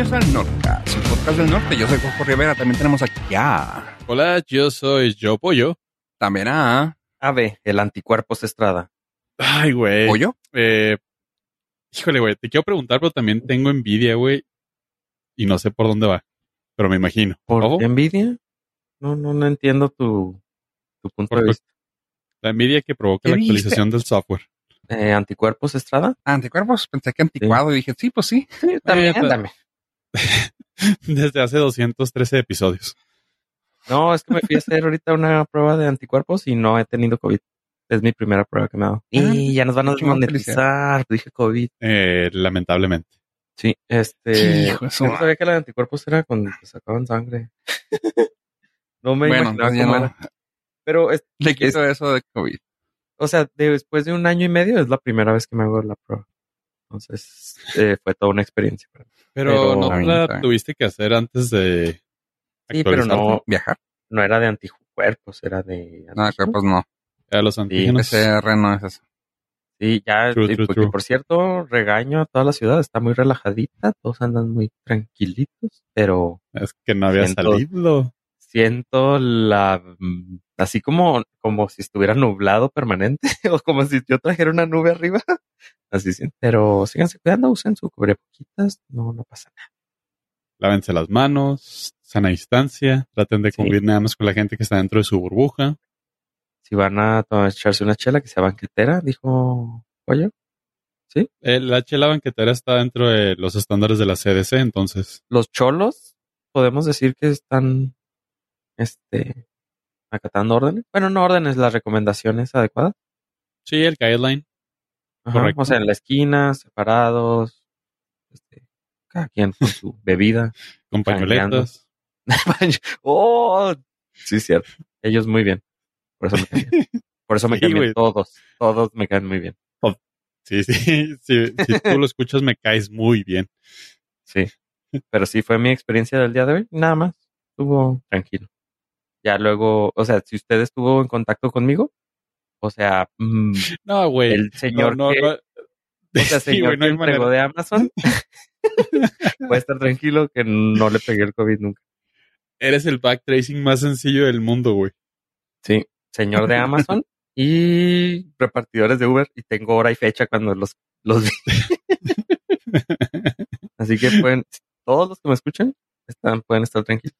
bienvenidos al Nordcast, el podcast del norte. Yo soy Jorge Rivera, también tenemos aquí a... Hola, yo soy Yo Pollo. También a... Ave, el anticuerpos Estrada. Ay, güey. ¿Pollo? Eh, híjole, güey, te quiero preguntar, pero también tengo envidia, güey. Y no sé por dónde va, pero me imagino. ¿Por Ojo, qué envidia? No, no, no entiendo tu, tu punto de vista. la envidia que provoca ¿Qué la actualización del software. Eh, ¿Anticuerpos Estrada? Anticuerpos, pensé que anticuado y dije, sí, pues sí. también, pues- dame. Desde hace 213 episodios. No, es que me fui a hacer ahorita una prueba de anticuerpos y no he tenido COVID. Es mi primera prueba que me ha dado. Y ya nos van a desmonetizar. Dije COVID. Eh, lamentablemente. Sí, este. Hijo yo no sabía que la de anticuerpos era cuando te sacaban sangre. no me Bueno, imaginaba cómo no. era. Pero, es, Le quito eso de COVID. o sea, después de un año y medio es la primera vez que me hago la prueba. Entonces, eh, fue toda una experiencia. para mí. Pero, Pero- no la tuviste que hacer antes de Sí, pero no, Viajar. no era de anticuerpos, era de... No, de cuerpos no. A los antígenos. PCR no es eso. Sí, ya, True, y true, porque, true. por cierto, regaño a toda la ciudad, está muy relajadita, todos andan muy tranquilitos, pero Es que no había Siento- salido. siento la, mm, así como, como si estuviera nublado permanente, o como si yo trajera una nube arriba, así siento. Pero síganse cuidando, usen su cubrepoquitas, no, no pasa nada. Lávense las manos, sana distancia, traten de Sí. convivir nada más con la gente que está dentro de su burbuja. Si van a echarse una chela que sea banquetera, dijo Pollo, Eh, la chela banquetera está dentro de los estándares de la CDC, entonces los cholos, podemos decir que están, este, acatando órdenes. Bueno, no órdenes, las recomendaciones adecuadas. sí, el guideline. Ajá, Correcto. O sea, en la esquina, separados, este, cada quien con su bebida. Con pañoletas. oh, sí, cierto. Ellos muy bien. Por eso me caen bien. Por eso me Sí, caen bien todos. Todos me caen muy bien. Sí, sí, sí, si tú lo escuchas me caes muy bien. Sí. Pero sí fue mi experiencia del día de hoy. Nada más. Estuvo tranquilo. Ya luego, o sea, si usted estuvo en contacto conmigo, o sea, mm, No, güey. el señor no, no, que, no. o sea, señor que entregó manera. de Amazon, puede estar tranquilo que no le pegué el COVID nunca. Eres el backtracing más sencillo del mundo, güey. Sí, señor de Amazon y repartidores de Uber y tengo hora y fecha cuando los, los vi. Así que pueden, todos los que me escuchan están, pueden estar tranquilos.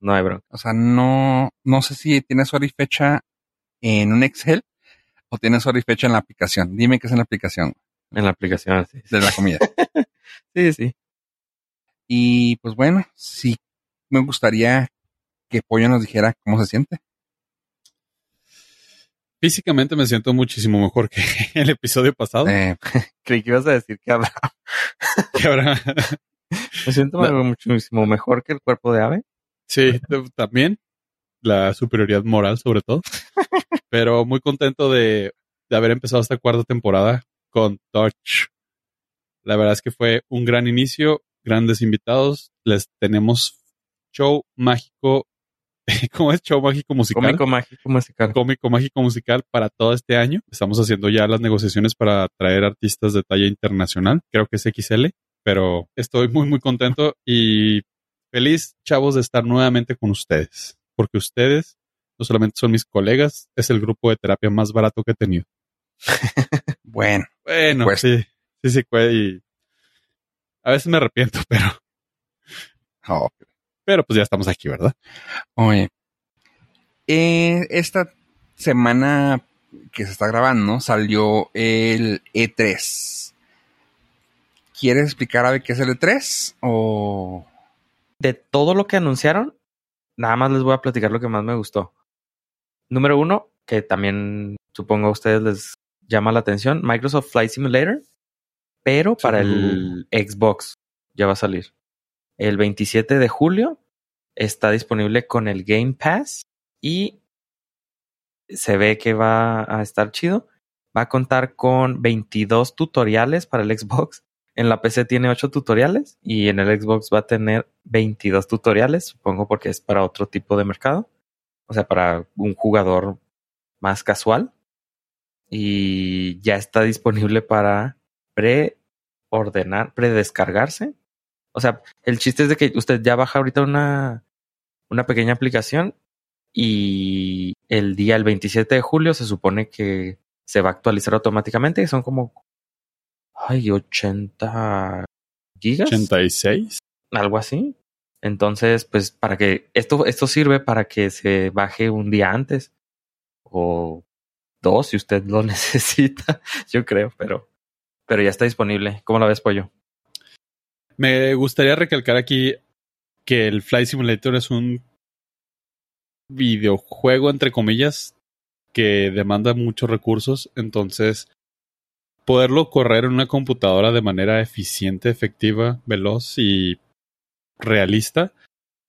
No hay bronca. O sea, no, no sé si tienes hora y fecha en un Excel o tienes hora y fecha en la aplicación. Dime qué es en la aplicación En la aplicación, sí. de la comida. Sí, sí. y pues bueno, sí me gustaría que Pollo nos dijera cómo se siente. Físicamente me siento muchísimo mejor que el episodio pasado. Eh, Creí que ibas a decir que habrá. Que ahora, Me siento No. muchísimo mejor que el cuerpo de ave. sí, también la superioridad moral sobre todo. Pero muy contento de, de haber empezado esta cuarta temporada con Touch. La verdad es que fue un gran inicio, grandes invitados. Les tenemos show mágico. ¿Cómo es? Show mágico musical. Cómico mágico musical. cómico mágico musical para todo este año. Estamos haciendo ya las negociaciones para traer artistas de talla internacional. Creo que es XL, pero estoy muy, muy contento y feliz, chavos, de estar nuevamente con ustedes. Porque ustedes no solamente son mis colegas, es el grupo de terapia más barato que he tenido. bueno, Bueno, Pues- sí, sí, sí, y a veces me arrepiento, pero, oh, pero pues ya estamos aquí, ¿verdad? oye, eh, esta semana que se está grabando salió el E3. ¿Quieres explicar a ver qué es el E3? O de todo lo que anunciaron, nada más les voy a platicar lo que más me gustó. Número uno, que también supongo a ustedes les llama la atención, Microsoft Flight Simulator, pero para el Xbox ya va a salir. El 27 de julio está disponible con el Game Pass y se ve que va a estar chido. Va a contar con 22 tutoriales para el Xbox. En la PC tiene 8 tutoriales y en el Xbox va a tener 22 tutoriales, supongo porque es para otro tipo de mercado. O sea, para un jugador más casual. Y ya está disponible para preordenar, predescargarse O sea, el chiste es de que usted ya baja ahorita una, una pequeña aplicación y el día, el 27 de julio, se supone que se va a actualizar automáticamente. Son como, ay, 80 gigas. 86. Algo así. Entonces, pues para que esto, esto sirve para que se baje un día antes o dos si usted lo necesita, yo creo, pero, pero ya está disponible. ¿Cómo lo ves, Pollo? Me gustaría recalcar aquí que el Flight Simulator es un videojuego, entre comillas, que demanda muchos recursos. Entonces, poderlo correr en una computadora de manera eficiente, efectiva, veloz y realista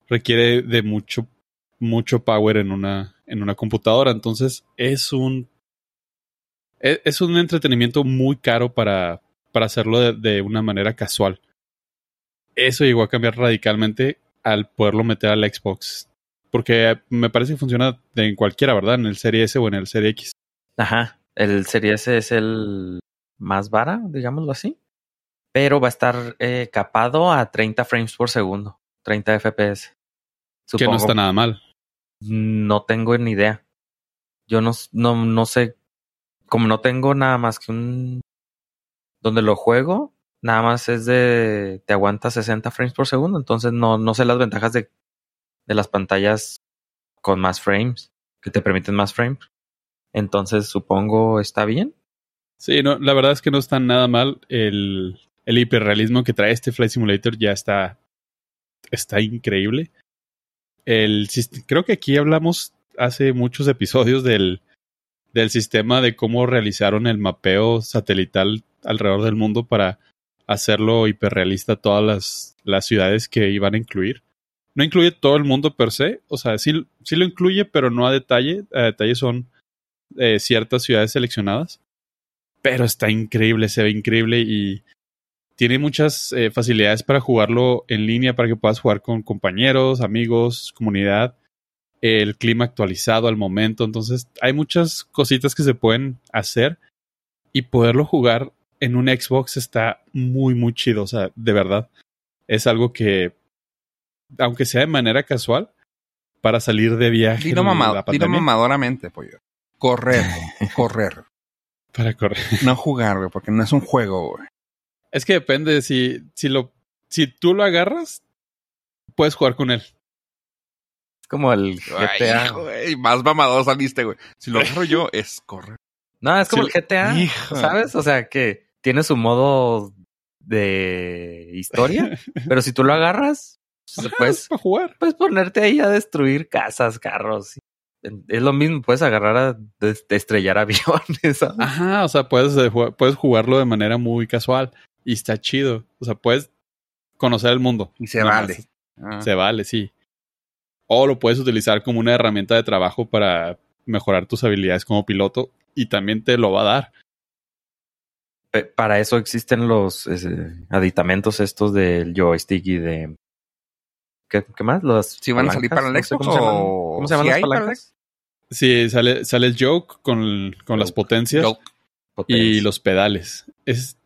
requiere de mucho, mucho power en una, en una computadora. Entonces, es un e, es un entretenimiento muy caro para, para hacerlo de, de, una manera casual eso llegó a cambiar radicalmente al poderlo meter al Xbox. Porque me parece que funciona en cualquiera, ¿verdad? En el Serie S o en el Serie X. Ajá. El Serie S es el más vara, digámoslo así. Pero va a estar eh, capado a 30 frames por segundo. 30 FPS. Supongo. Que no está nada mal. No tengo ni idea. Yo no, no, no sé. Como no tengo nada más que un. Donde lo juego, nada más es de, te aguanta 60 frames por segundo, entonces no, no sé las ventajas de, de las pantallas con más frames, que te permiten más frames. Entonces supongo está bien. Sí, no, la verdad es que no está nada mal. El, el hiperrealismo que trae este Flight Simulator ya está, está increíble. El, creo que aquí hablamos hace muchos episodios del, del sistema de cómo realizaron el mapeo satelital alrededor del mundo para hacerlo hiperrealista todas las, las ciudades que iban a incluir. No incluye todo el mundo per se, o sea, sí, sí lo incluye, pero no a detalle. A detalle son eh, ciertas ciudades seleccionadas. Pero está increíble, se ve increíble y tiene muchas eh, facilidades para jugarlo en línea, para que puedas jugar con compañeros, amigos, comunidad. El clima actualizado al momento. Entonces, hay muchas cositas que se pueden hacer y poderlo jugar en un Xbox está muy, muy chido. O sea, de verdad. Es algo que, aunque sea de manera casual, para salir de viaje. Dilo, mamado, dilo mamadoramente, pollo. Correr, correr. Para correr. No jugar, güey, porque no es un juego, güey. Es que depende si, si lo, si tú lo agarras, puedes jugar con él. Es como el GTA. Ay, más mamador saliste, güey. Si lo agarro yo, es correr. No, es como el GTA, ¿sabes? O sea, que tiene su modo de historia, pero si tú lo agarras, pues jugar. puedes ponerte ahí a destruir casas, carros. Es lo mismo, puedes agarrar a de, estrellar aviones. ¿sabes? Ajá, o sea, puedes, eh, puedes jugarlo de manera muy casual y está chido. O sea, puedes conocer el mundo. Y se vale. Ah. Se vale, sí. O lo puedes utilizar como una herramienta de trabajo para mejorar tus habilidades como piloto y también te lo va a dar para eso existen los aditamentos estos del joystick y de... ¿Qué, qué más? Los ¿Sí van a salir para el Xbox ¿Cómo se llaman, las palancas? Sí, sale, sale el joke con, con las potencias y los pedales. Es,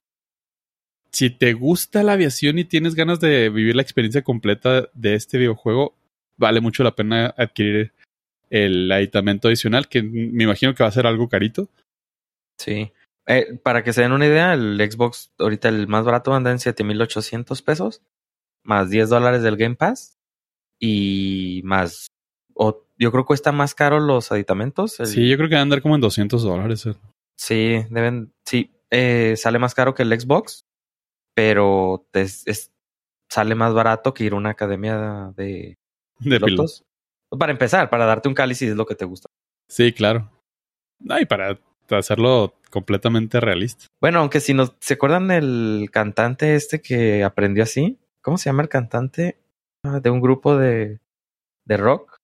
si te gusta la aviación y tienes ganas de vivir la experiencia completa de este videojuego, vale mucho la pena adquirir el aditamento adicional, que me imagino que va a ser algo carito. Sí. Eh, para que se den una idea, el Xbox ahorita el más barato anda en 7800 pesos, más 10 dólares del Game Pass y más. O yo creo que cuesta más caro los aditamentos. Sí, yo creo que van a andar como en 200 dólares. Eh. Sí, deben. Sí, eh, sale más caro que el Xbox, pero es, sale más barato que ir a una academia de, de pilotos. Para empezar, para darte un cáliz es lo que te gusta. Sí, claro. Ay, para hacerlo completamente realista. Bueno, aunque si no se acuerdan del cantante este que aprendió así, ¿cómo se llama el cantante de un grupo de, de rock?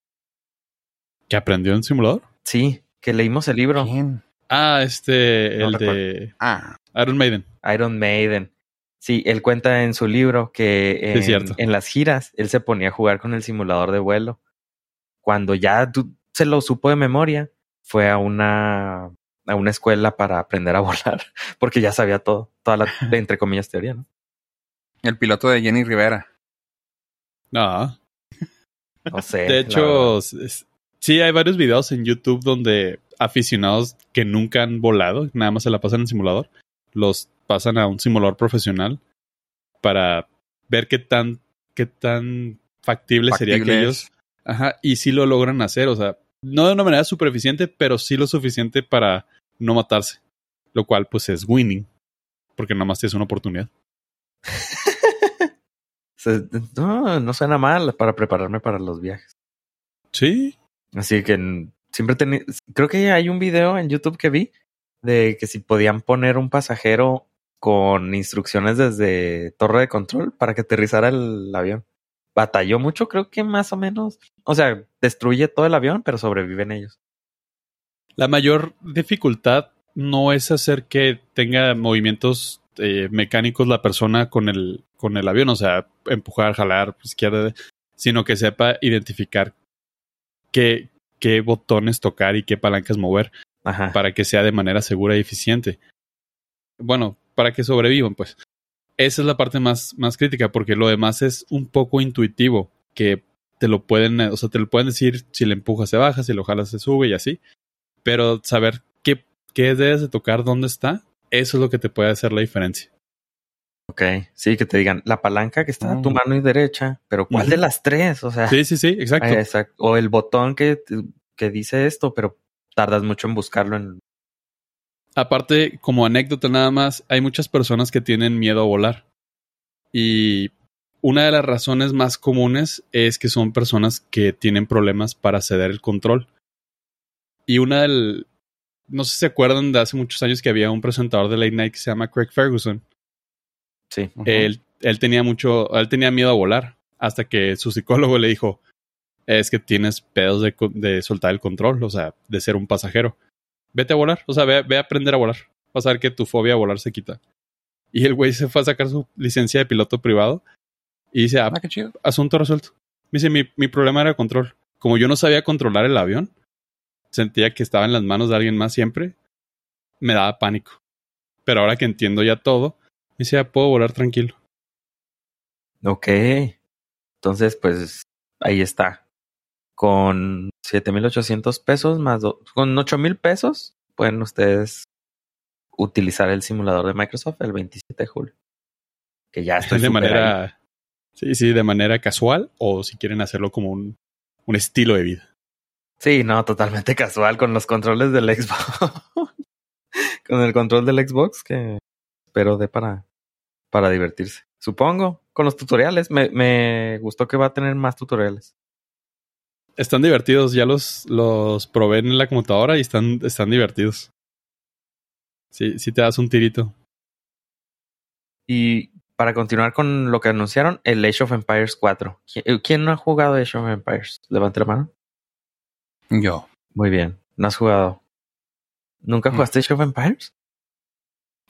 ¿Que aprendió en simulador? Sí, que leímos el libro. ¿Quién? Ah, este, el de ah. Iron Maiden. Iron Maiden. Sí, él cuenta en su libro que en, en, las giras él se ponía a jugar con el simulador de vuelo. Cuando ya se lo supo de memoria, fue a una a una escuela para aprender a volar, porque ya sabía todo, toda la, entre comillas, teoría, ¿no? El piloto de Jenny Rivera. No. No sé. De hecho, sí hay varios videos en YouTube donde aficionados que nunca han volado, nada más se la pasan en simulador, los pasan a un simulador profesional para ver qué tan, qué tan factible, sería que Factible ellos, ajá, y sí lo logran hacer, o sea, no de una manera super eficiente, pero sí lo suficiente para no matarse, lo cual pues es winning, porque nomás tienes una oportunidad. Se- no, no suena mal para prepararme para los viajes. Sí, Así que siempre tenía. Creo que hay un video en YouTube que vi de que si podían poner un pasajero con instrucciones desde torre de control para que aterrizara el avión. Batalló mucho, creo que más o menos. O sea, destruye todo el avión, pero sobreviven ellos. La mayor dificultad no es hacer que tenga movimientos eh, mecánicos la persona con el, con el avión, o sea, empujar, jalar, izquierda, sino que sepa identificar qué, qué botones tocar y qué palancas mover Ajá. para que sea de manera segura y eficiente. Bueno, para que sobrevivan, pues. Esa es la parte más, más crítica, porque lo demás es un poco intuitivo, que te lo pueden, o sea, te lo pueden decir si le empujas se baja, si lo jalas se sube y así. Pero saber qué, qué debes de tocar, dónde está, eso es lo que te puede hacer la diferencia. Ok. Sí, que te digan la palanca que está a tu Mm. mano y derecha, pero ¿cuál de las tres? O sea, Sí, sí, sí, exacto. Ah, exacto. O el botón que, que dice esto, pero tardas mucho en buscarlo en. Aparte, como anécdota nada más, hay muchas personas que tienen miedo a volar. Y una de las razones más comunes es que son personas que tienen problemas para ceder el control. Y una del... No sé si se acuerdan de hace muchos años que había un presentador de Late Night que se llama Craig Ferguson. Sí. Él, él tenía mucho, él tenía miedo a volar hasta que su psicólogo le dijo, es que tienes pedos de, co- de soltar el control, o sea, de ser un pasajero. Vete a volar, o sea, ve, ve a aprender a volar. Vas a ver que tu fobia a volar se quita. Y el güey se fue a sacar su licencia de piloto privado y dice, ah, Ah, qué chido. asunto resuelto. Me dice, mi, mi problema era control. Como yo no sabía controlar el avión, sentía que estaba en las manos de alguien más siempre, me daba pánico. Pero ahora que entiendo ya todo, dice, ya puedo volar tranquilo. Ok. Entonces, pues ahí está. Con 7,800 pesos más. Con 8,000 pesos pueden ustedes utilizar el simulador de Microsoft el 27 de julio. Que ya estoy de súper ahí. manera sí sí de manera casual o si quieren hacerlo como un, un estilo de vida Sí, no, totalmente casual con los controles del Xbox. con el control del Xbox que espero de para, para divertirse. Supongo, con los tutoriales. Me, me gustó que va a tener más tutoriales. están divertidos ya los los probé en la computadora y están están divertidos sí sí te das un tirito Y para continuar con lo que anunciaron, el Age of Empires 4. ¿Qui- ¿Quién no ha jugado Age of Empires? Levante la mano. Yo. Muy bien. ¿No has jugado? ¿Nunca No. jugaste Age of Empires?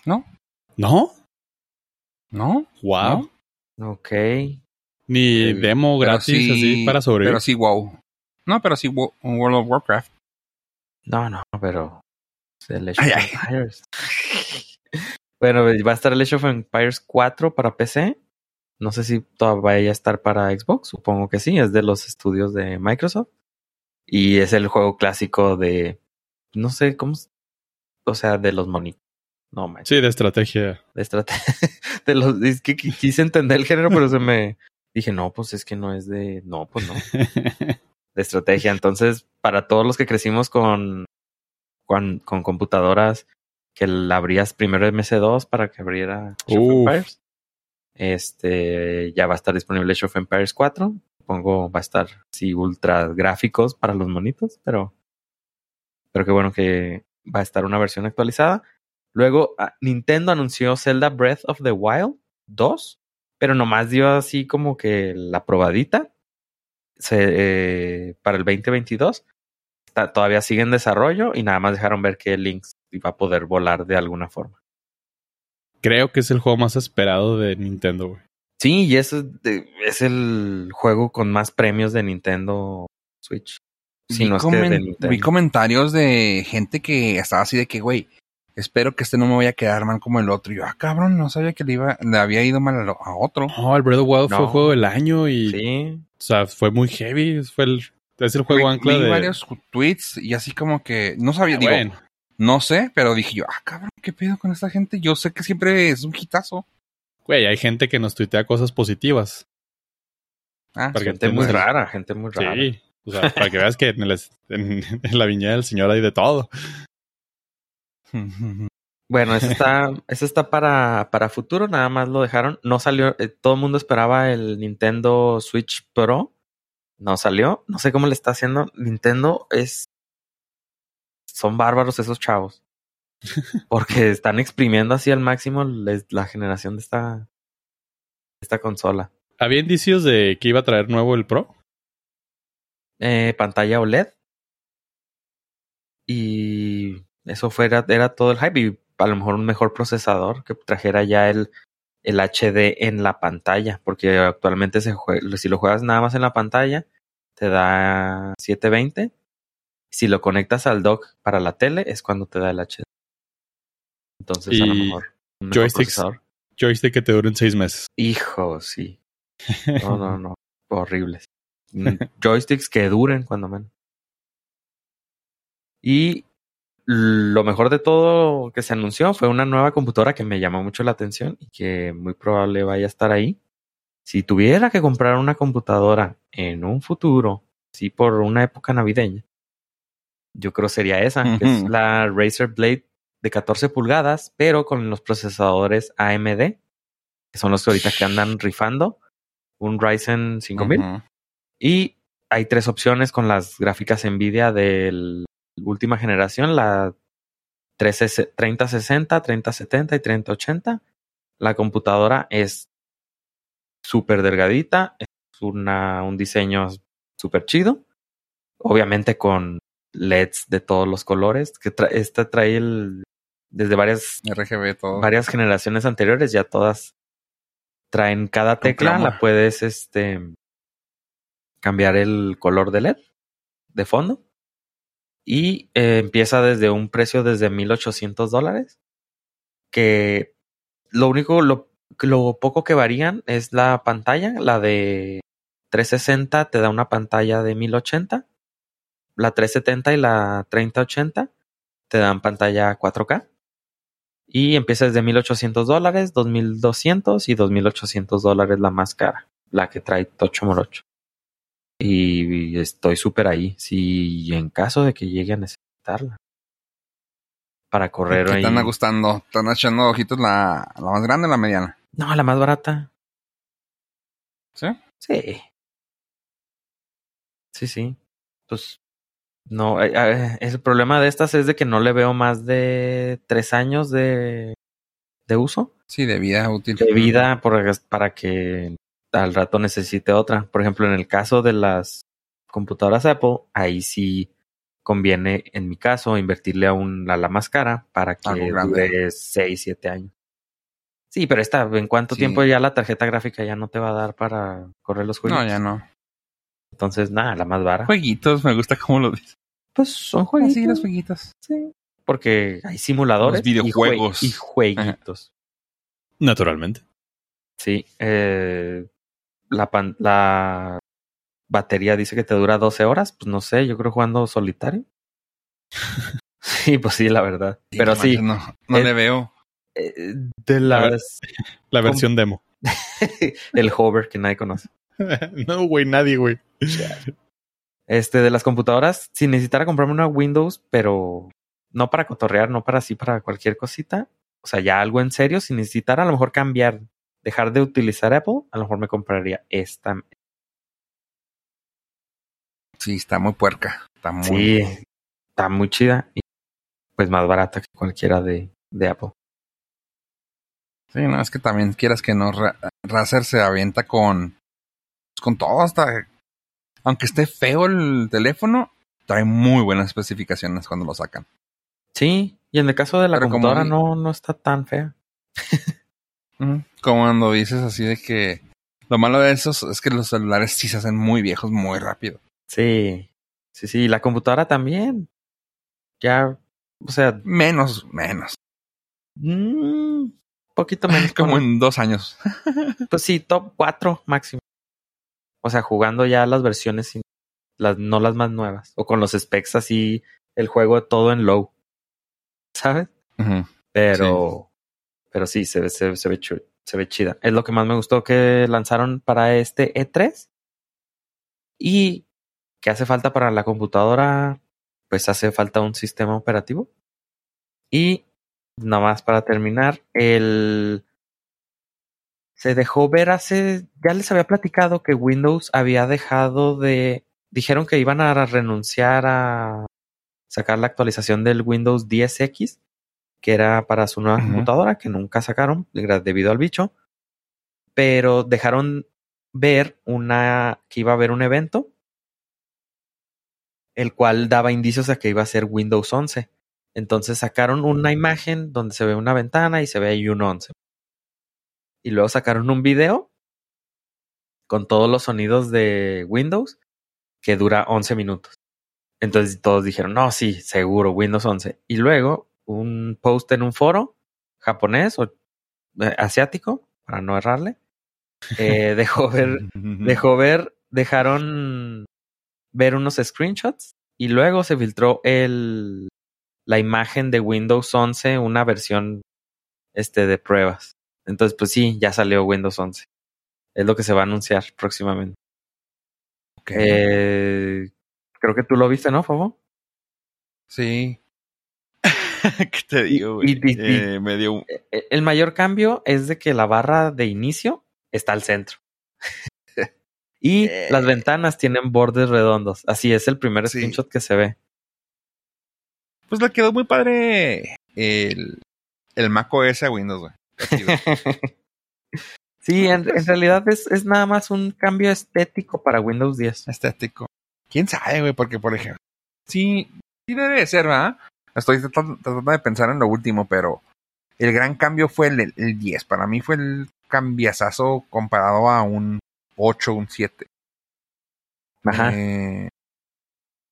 no ¿No? wow Ok. ni demo Pero gratis sí- así para sobrevivir Pero sí, wow. No, pero sí, wo- World of Warcraft. No, no, pero. El Age Ay, of ay. Empires. bueno, va a estar el Age of Empires 4 para PC. No sé si todavía vaya a estar para Xbox. Supongo que sí. Es de los estudios de Microsoft. Y es el juego clásico de. No sé cómo. O sea, de los monitos. No, manches. sí de estrategia De estrategia. De los, es que qui- quise entender el género, pero se me. Dije, no, pues es que no es de. No, pues no. de estrategia. Entonces, para todos los que crecimos con, con, con computadoras que la abrías primero MS2 para que abriera. Empires, este ya va a estar disponible of Empires 4. Supongo va a estar sí ultra gráficos para los monitos, pero pero qué bueno que va a estar una versión actualizada. Luego ah, Nintendo anunció Zelda Breath of the Wild 2, pero nomás dio así como que la probadita se, eh, para el 2022. Está, todavía sigue en desarrollo y nada más dejaron ver que Link iba a poder volar de alguna forma. creo que es el juego más esperado de Nintendo güey Sí, y es, es el juego con más premios de Nintendo Switch. Si vi, no es que de comen- Nintendo. vi comentarios de gente que estaba así de que, güey, espero que este no me vaya a quedar mal como el otro. Y yo, ah, cabrón, no sabía que le, iba, le había ido mal a, a otro. No, el Breath of Wild fue el juego del año y, Sí. o sea, fue muy heavy. Fue el, es el juego ancla vi de. varios tweets y así como que no sabía, Ah, digo, bueno. no sé, pero dije yo, ah, cabrón, ¿qué pedo con esta gente? Yo sé que siempre es un hitazo. Güey, hay gente que nos tuitea cosas positivas. Ah, Gente te muy rara, gente muy rara. Sí. O sea, para que veas que en, el- en- en la viña del señor hay de todo. Bueno, ese está, para, para futuro, nada más lo dejaron. No salió, eh, todo el mundo esperaba el Nintendo Switch Pro. No salió. No sé cómo le está haciendo. Nintendo es. Son bárbaros esos chavos. Porque están exprimiendo así al máximo les- la generación de esta, esta consola. Había indicios de que iba a traer nuevo el Pro. Eh, pantalla OLED. Y eso fuera, era todo el hype. Y a lo mejor un mejor procesador que trajera ya el, el HD en la pantalla. Porque actualmente se si lo juegas nada más en la pantalla, te da 720. Si lo conectas al dock para la tele, es cuando te da el HD. Entonces, a lo mejor. un mejor joysticks. procesador. Joystick que te duren seis meses. Hijo, sí. No, no, no. Horribles. Mm, Joysticks que duren cuando menos. Y lo mejor de todo que se anunció fue una nueva computadora que me llamó mucho la atención y que muy probable vaya a estar ahí. Si tuviera que comprar una computadora en un futuro, sí por una época navideña, yo creo sería esa, que es la Razer Blade de 14 pulgadas, pero con los procesadores AMD, que son los que ahorita que andan rifando, un Ryzen 5000. Ujú. Y hay tres opciones con las gráficas Nvidia de la última generación, la 13 3060, 3070 y 3080. La computadora es súper delgadita, es una, un diseño súper chido. Obviamente con LEDs de todos los colores, que tra- esta trae el, desde varias RGB todo. varias generaciones anteriores, ya todas traen cada tecla, la puedes este cambiar el color de LED de fondo. Y eh, empieza desde un precio desde 1800 dólares. Que lo único, lo, lo poco que varían es la pantalla. La de 360 te da una pantalla de 1080. La 370 y la 3080 te dan pantalla 4K. Y empieza desde 1800 dólares, 2200 y 2800 dólares la más cara, la que trae Tocho Morocho. Y estoy súper ahí, si en caso de que llegue a necesitarla. Para correr ¿Qué ahí. anda gustando? ¿Están echando ojitos la, la más grande o la mediana? No, la más barata. ¿Sí? Sí. Sí, sí. Pues no, eh, el problema de estas es de que no le veo más de tres años de, de uso. Sí, de vida útil. de vida por- para que al rato necesite otra. Por ejemplo, en el caso de las computadoras Apple, ahí sí conviene, en mi caso, invertirle a, un, a la más cara para que dure 6, 7 años. Sí, pero esta, ¿en cuánto Sí. tiempo ya la tarjeta gráfica ya no te va a dar para correr los juegos? No, ya no. Entonces, nada, la más vara. Jueguitos, me gusta cómo lo dices. Pues son jueguitos. Así los jueguitos. sí. Porque hay simuladores Los videojuegos. y, jue- y jueguitos. Naturalmente. Sí, eh, la, pan- la batería dice que te dura 12 horas. Pues no sé, yo creo jugando solitario. sí, pues sí, la verdad. Pero no sí, No, no le veo. eh, de ver. las. La versión demo. el hover que nadie conoce. no, güey, nadie, güey. Este, de las computadoras, si necesitara comprarme una Windows, pero no para cotorrear, no para así, para cualquier cosita. O sea, ya algo en serio, si necesitara a lo mejor cambiar, dejar de utilizar Apple, a lo mejor me compraría esta. Sí, está muy puerca. Está muy. Sí, está muy chida y pues más barata que cualquiera de, de Apple. Sí, no, es que también quieras que no. Ra- Razer se avienta con. con todo, hasta. Aunque esté feo el teléfono, trae muy buenas especificaciones cuando lo sacan. Sí, y en el caso de la Pero computadora no, no está tan fea. Como cuando dices así de que. Lo malo de esos es que los celulares sí se hacen muy viejos muy rápido. Sí, sí, sí, la computadora también. Ya O sea, Menos, menos. mm, poquito menos. Como en dos años. Pues sí, top 4 máximo. O sea, jugando ya las versiones, sin- las, no las más nuevas. O con los specs así, el juego todo en low. ¿Sabes? Ujú. Pero, pero sí, se, ve- se, se ve chu- se ve chida. Es lo que más me gustó que lanzaron para este E3. Y que hace falta para la computadora, pues hace falta un sistema operativo. Y nada más para terminar, el se dejó ver hace, ya les había platicado que Windows había dejado de, dijeron que iban a renunciar a sacar la actualización del Windows 10X, que era para su nueva Ujú. computadora, que nunca sacaron debido al bicho, pero dejaron ver una, que iba a haber un evento, el cual daba indicios de que iba a ser Windows 11. Entonces sacaron una imagen donde se ve una ventana y se ve ahí un 11. Y luego sacaron un video con todos los sonidos de Windows que dura 11 minutos. Entonces todos dijeron, no, sí, seguro, Windows 11. Y luego un post en un foro japonés o eh, asiático, para no errarle, eh, dejó ver dejó ver, dejaron ver unos screenshots y luego se filtró el la imagen de Windows 11, una versión este de pruebas. Entonces, pues sí, ya salió Windows 11. Es lo que se va a anunciar próximamente. Ok. Eh, creo que tú lo viste, ¿no, Fabo? Sí. ¿Qué te digo, güey? y- y- y- Eh, me dio un- Eh, El mayor cambio es de que la barra de inicio está al centro. y Eh. las ventanas tienen bordes redondos. Así es el primer Sí. screenshot que se ve. Pues le quedó muy padre el, el Mac OS a Windows, güey. Sí, en, en realidad es, es nada más un cambio estético para Windows 10. Estético. ¿Quién sabe, güey? Porque, por ejemplo, sí, sí debe de ser, ¿verdad? Estoy tratando, tratando de pensar en lo último, pero el gran cambio fue el, el 10. Para mí fue el cambiazazo comparado a un 8, un 7. Ajá. Eh,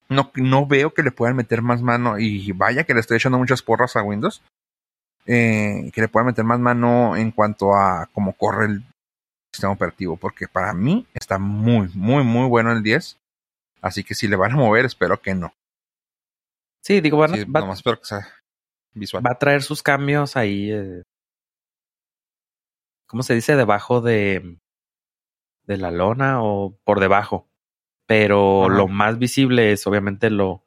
no, no veo que le puedan meter más mano. Y vaya que le estoy echando muchas porras a Windows. eh, que le puedan meter más mano en cuanto a cómo corre el sistema operativo. Porque para mí está muy, muy, muy bueno el 10. Así que si le van a mover, espero que no. Sí, digo, a- Sí, va, nomás espero que sea visual. va a traer sus cambios ahí. eh, ¿Cómo se dice? Debajo de, de la lona o por debajo. Pero Ajá. lo más visible es obviamente lo,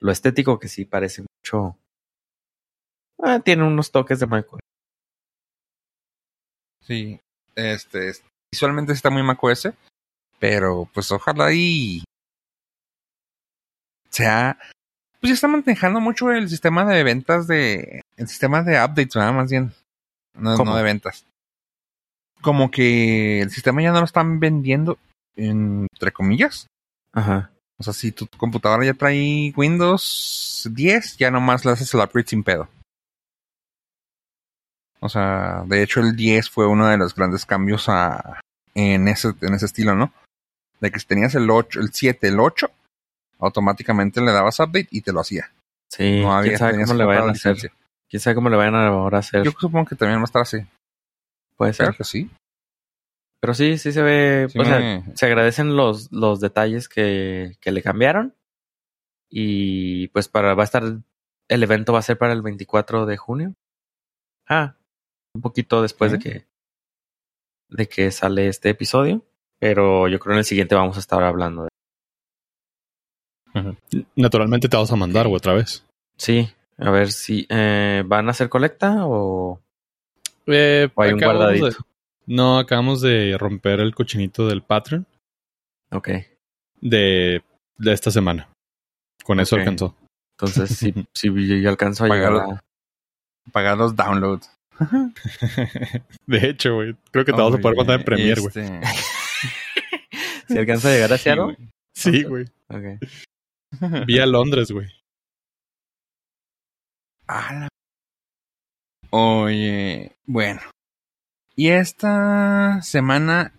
lo estético, que sí parece mucho. Ah, tiene unos toques de macOS. Sí. Este, es- visualmente está muy macOS. Pero pues ojalá y sea. Pues ya está manejando mucho el sistema de ventas de. El sistema de updates, ¿verdad? Más bien. No, no de ventas. Como que el sistema ya no lo están vendiendo, entre comillas. Ajá. O sea, si tu computadora ya trae Windows 10, ya nomás le haces el upgrade sin pedo. O sea, de hecho el 10 fue uno de los grandes cambios a, en, ese, en ese estilo, ¿no? De que si tenías el 8, el 7, el 8, automáticamente le dabas update y te lo hacía. Sí, no había quién sabe cómo le vayan a hacer. licencia. Quién sabe cómo le vayan a ahora hacer. Yo supongo que también va a estar así. Puede ser. Claro que sí. Pero sí, sí se ve. Sí o sea, se agradecen los, los detalles que, que le cambiaron. Y pues para va a estar. El evento va a ser para el 24 de junio. Ah, un poquito después de que. de que sale este episodio. Pero yo creo en el siguiente vamos a estar hablando Naturalmente te vas a mandar, güey, otra vez. Sí, a ver si eh, van a hacer colecta o, Eh, o hay un de- guardadito. no, acabamos de romper el cochinito del Patreon Ok. de, de esta semana. Con eso alcanzó. Entonces, si, si yo alcanzo a llegar Pagar- a. Pagar los downloads. de hecho, güey. Creo que te vas a poder mandar en Premiere, güey. Este, Si alcanzo a llegar a Seattle. Sí, güey. Ok. Vía Londres, güey. La- Oye, bueno. Y esta semana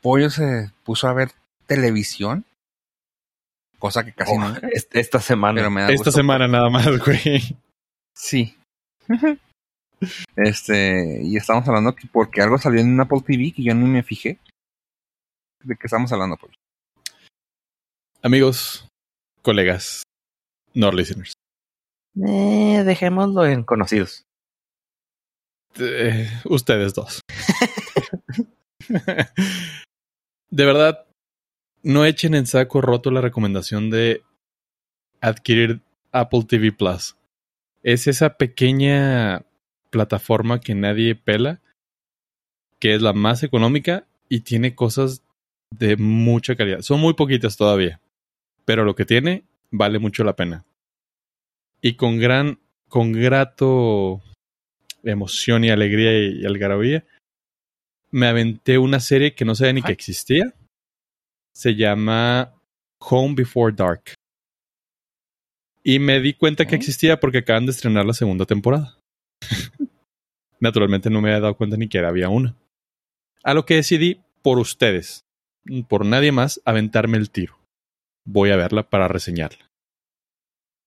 Pollo se puso a ver televisión. Cosa que casi Oh, no. est- esta semana. Pero me da Esta gusto semana nada más, güey. Sí. este, y estamos hablando que porque algo salió en Apple TV que yo ni me fijé. ¿De qué estamos hablando, pues? Amigos, colegas, no listeners. Eh, dejémoslo en conocidos. Eh, ustedes dos. de verdad, no echen en saco roto la recomendación de adquirir Apple TV Plus. Es esa pequeña plataforma que nadie pela, que es la más económica y tiene cosas de mucha calidad. Son muy poquitas todavía, pero lo que tiene vale mucho la pena. Y con gran, con grato emoción y alegría y, algarabía, me aventé una serie que no sabía ni que existía. Se llama Home Before Dark. Y me di cuenta que existía porque acaban de estrenar la segunda temporada. Naturalmente no me había dado cuenta ni que había una. A lo que decidí, por ustedes, por nadie más, aventarme el tiro. Voy a verla para reseñarla.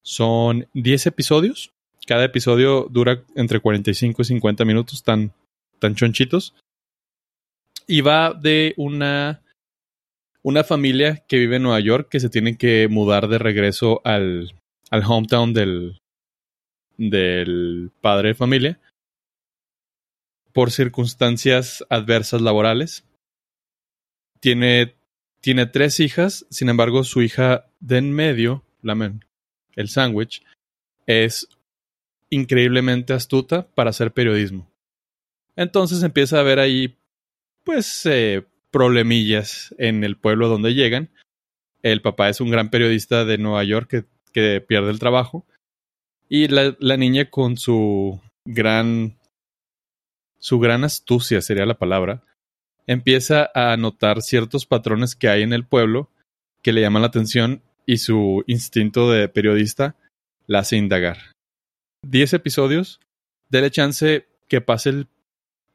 Son 10 episodios. Cada episodio dura entre 45 y 50 minutos, tan, tan chonchitos. Y va de una, una familia que vive en Nueva York que se tiene que mudar de regreso al, al hometown del, del padre de familia por circunstancias adversas laborales. Tiene, tiene tres hijas, sin embargo, su hija de en medio, el sándwich, es increíblemente astuta para hacer periodismo. Entonces empieza a haber ahí, pues, eh, problemillas en el pueblo donde llegan. El papá es un gran periodista de Nueva York que, que pierde el trabajo. Y la, la niña con su gran su gran astucia sería la palabra, empieza a notar ciertos patrones que hay en el pueblo que le llaman la atención y su instinto de periodista la hace indagar. Diez episodios, dele chance que pase el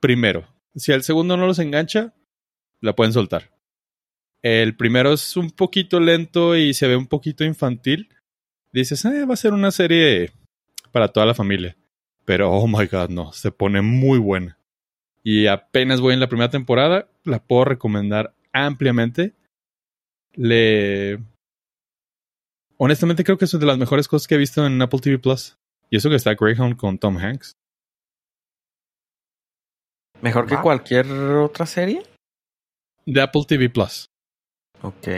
primero. Si el segundo no los engancha, la pueden soltar. El primero es un poquito lento y se ve un poquito infantil. Dices, eh, va a ser una serie para toda la familia. Pero, oh my god, no, se pone muy buena. Y apenas voy en la primera temporada, la puedo recomendar ampliamente. Le. Honestamente, creo que es una de las mejores cosas que he visto en Apple TV Plus. Y eso que está Greyhound con Tom Hanks. ¿Mejor que cualquier otra serie? De Apple TV Plus. Ok.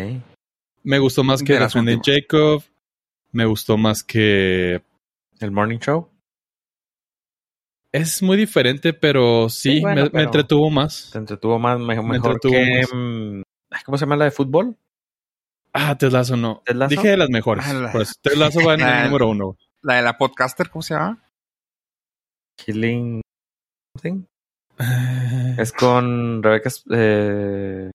Me gustó más que Defending Jacob. Me gustó más que. ¿El Morning Show? Es muy diferente, pero sí, me, entretuvo más. Te entretuvo más, mejor que... Mm, ¿Cómo se llama la de fútbol? Ah, Teslazo no. Dije de las mejores. Ah, pues Teslazo va en el número uno. La de la podcaster, ¿cómo se llama? Killing... es con Rebecca eh,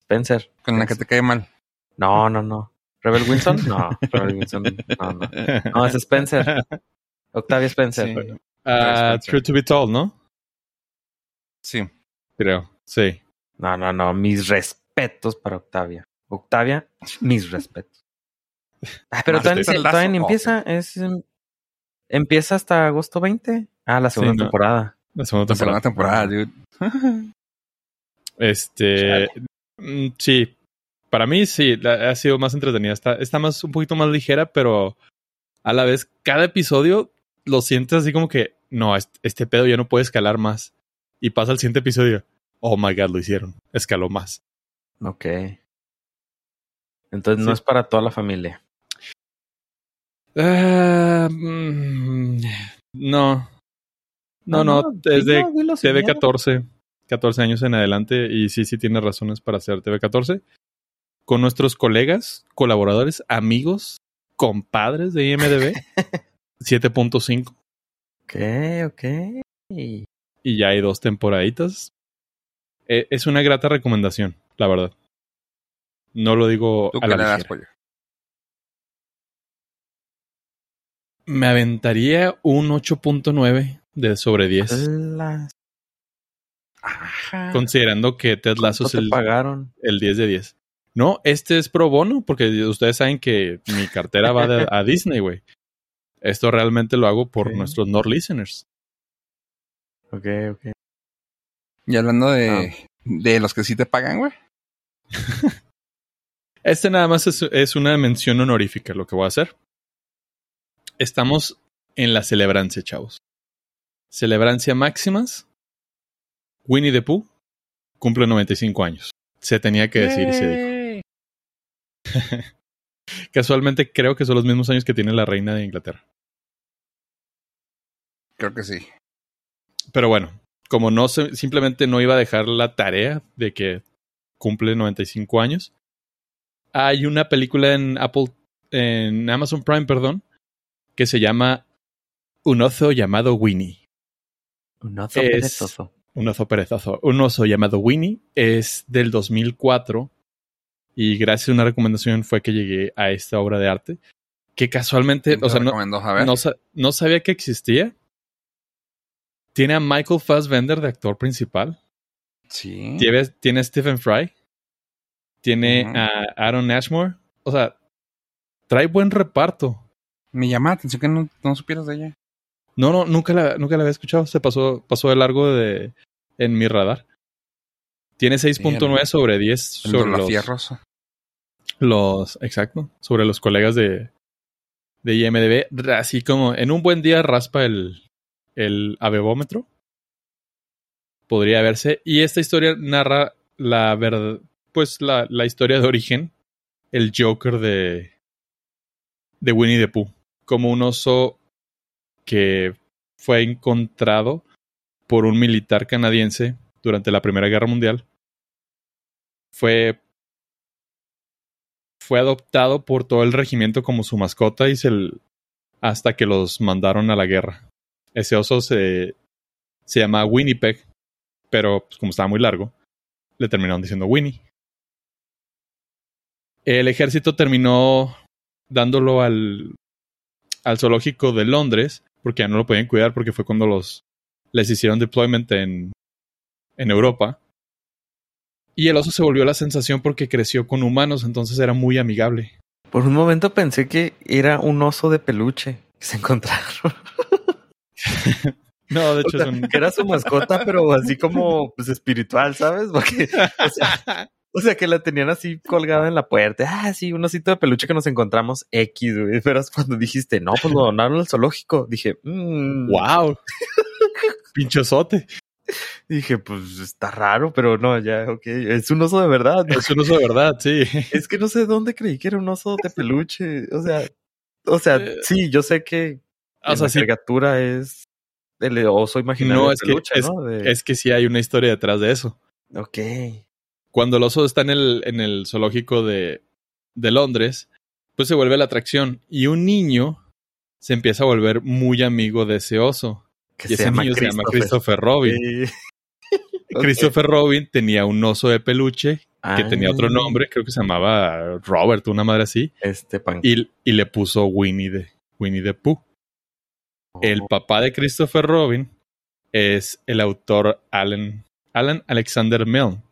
Spencer. Con la que te cae mal. No, no, no. ¿Rebel Wilson? No, Rebel Wilson. No, no. No, es Spencer. Octavia Spencer. Uh, True to be told, ¿no? Sí. Creo, sí. No, no, no. Mis respetos para Octavia. Octavia, mis respetos. Ah, pero todavía, ni empieza. Es, em, empieza hasta agosto 20. Ah, la segunda temporada. La segunda temporada. La segunda temporada, dude. este. Mm, sí. Para mí sí, ha sido más entretenida. Está, está más, un poquito más ligera, pero a la vez, cada episodio lo sientes así como que, no, este, pedo ya no puede escalar más. Y pasa el siguiente episodio. Oh my god, lo hicieron. Escaló más. Ok. Entonces no es para toda la familia. Uh, no. No, no, es de TV14. 14 años en adelante. Y sí, sí tiene razones para hacer TV14. Con nuestros colegas, colaboradores, amigos, compadres de IMDB. 7.5. Ok, ok. Y ya hay dos temporaditas. E, es una grata recomendación, la verdad. No lo digo a la Me aventaría un 8.9 de sobre 10. Considerando que Ted Lasso es el, pagaron? el 10 de 10. No, este es pro bono, porque ustedes saben que mi cartera va a Disney, güey. Esto realmente lo hago por nuestros Nord listeners. Ok, ok. Y hablando de, Ah. de los que sí te pagan, güey. Este nada más es, es una mención honorífica lo que voy a hacer. Estamos en la celebrancia, chavos. Celebrancia máximas. Winnie the Pooh cumple 95 años. Se tenía que decir y se dijo. Casualmente creo que son los mismos años que tiene la reina de Inglaterra. Creo que sí. Pero bueno, como no se, simplemente no iba a dejar la tarea de que cumple 95 años, hay una película en Apple, en Amazon Prime, perdón, que se llama Un oso llamado Winnie. Un oso Es- perezoso. Un oso perezoso. Un oso llamado Winnie es del 2004 y gracias a una recomendación fue que llegué a esta obra de arte que casualmente, ¿Quién te o sea, no, no, no sabía que existía. Tiene a Michael Fassbender de actor principal. Sí. Tiene, tiene a Stephen Fry. Tiene a Aaron Ashmore. O sea, trae buen reparto. Me llama la atención que no, no supieras de ella. No, no, nunca la, nunca la había escuchado. Se pasó, pasó de largo de, en mi radar. Tiene 6.9 Mira. sobre 10 El sobre los, Fierrosa. los, exacto, sobre los colegas de, de IMDB. Así como en un buen día raspa el, el avebómetro. Podría verse. Y esta historia narra la verdad, pues la, la historia de origen, el Joker de, de Winnie the Pooh. Como un oso que fue encontrado por un militar canadiense durante la Primera Guerra Mundial. Fue fue adoptado por todo el regimiento como su mascota y hasta que los mandaron a la guerra. Ese oso se, se llama Winnipeg, pero pues, como estaba muy largo, le terminaron diciendo Winnie. El ejército terminó dándolo al, al zoológico de Londres, porque ya no lo podían cuidar, porque fue cuando los les hicieron deployment en, en Europa. Y el oso se volvió la sensación porque creció con humanos, entonces era muy amigable. Por un momento pensé que era un oso de peluche que se encontraron. No, de O hecho sea, es un... que era su mascota, pero así como pues espiritual, ¿sabes? Porque, o sea, o sea, que la tenían así colgada en la puerta. Ah, sí, un osito de peluche que nos encontramos X, güey. Pero es cuando dijiste, no, pues lo donaron al zoológico. Dije, mmm. ¡Wow! Pinchosote. Dije, pues está raro, pero no, ya, ok. Es un oso de verdad. ¿no? Es un oso de verdad, sí. Es que no sé dónde creí que era un oso de peluche. O sea, o sea, Eh, sí, yo sé que O en sea, la sí, caricatura es el oso imaginario No, de es que- es- ¿no? De- es que sí hay una historia detrás de eso. Ok. Cuando el oso está en el, en el zoológico de, de Londres, pues se vuelve la atracción. Y un niño se empieza a volver muy amigo de ese oso. Que y ese niño se llama Christopher Robin. Sí. Christopher Robin tenía un oso de peluche que Ah, tenía otro nombre, creo que se llamaba Robert, una madre así, Este pan. y, y le puso Winnie the, Winnie the Pooh. El papá de Christopher Robin es el autor Alan, Alan Alexander Milne,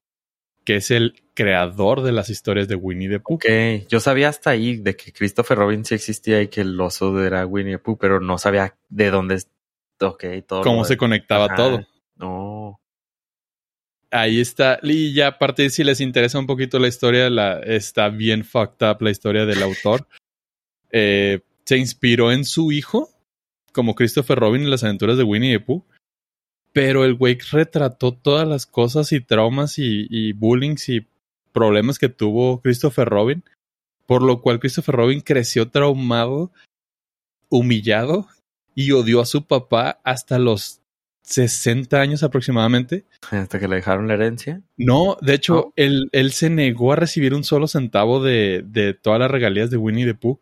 que es el creador de las historias de Winnie the Pooh. Ok, yo sabía hasta ahí de que Christopher Robin sí existía y que el oso era Winnie the Pooh, pero no sabía de dónde. Ok, todo. Cómo lo se conectaba Ajá. todo. No. Ahí está. Y ya aparte, si les interesa un poquito la historia, la, está bien fucked up la historia del autor. Eh, se inspiró en su hijo, como Christopher Robin en las aventuras de Winnie the Pooh. Pero el güey retrató todas las cosas y traumas y, y bullying y problemas que tuvo Christopher Robin. Por lo cual Christopher Robin creció traumado, humillado y odió a su papá hasta los 60 años aproximadamente. Hasta que le dejaron la herencia. No, de hecho, él, él se negó a recibir un solo centavo de, de todas las regalías de Winnie the Pooh.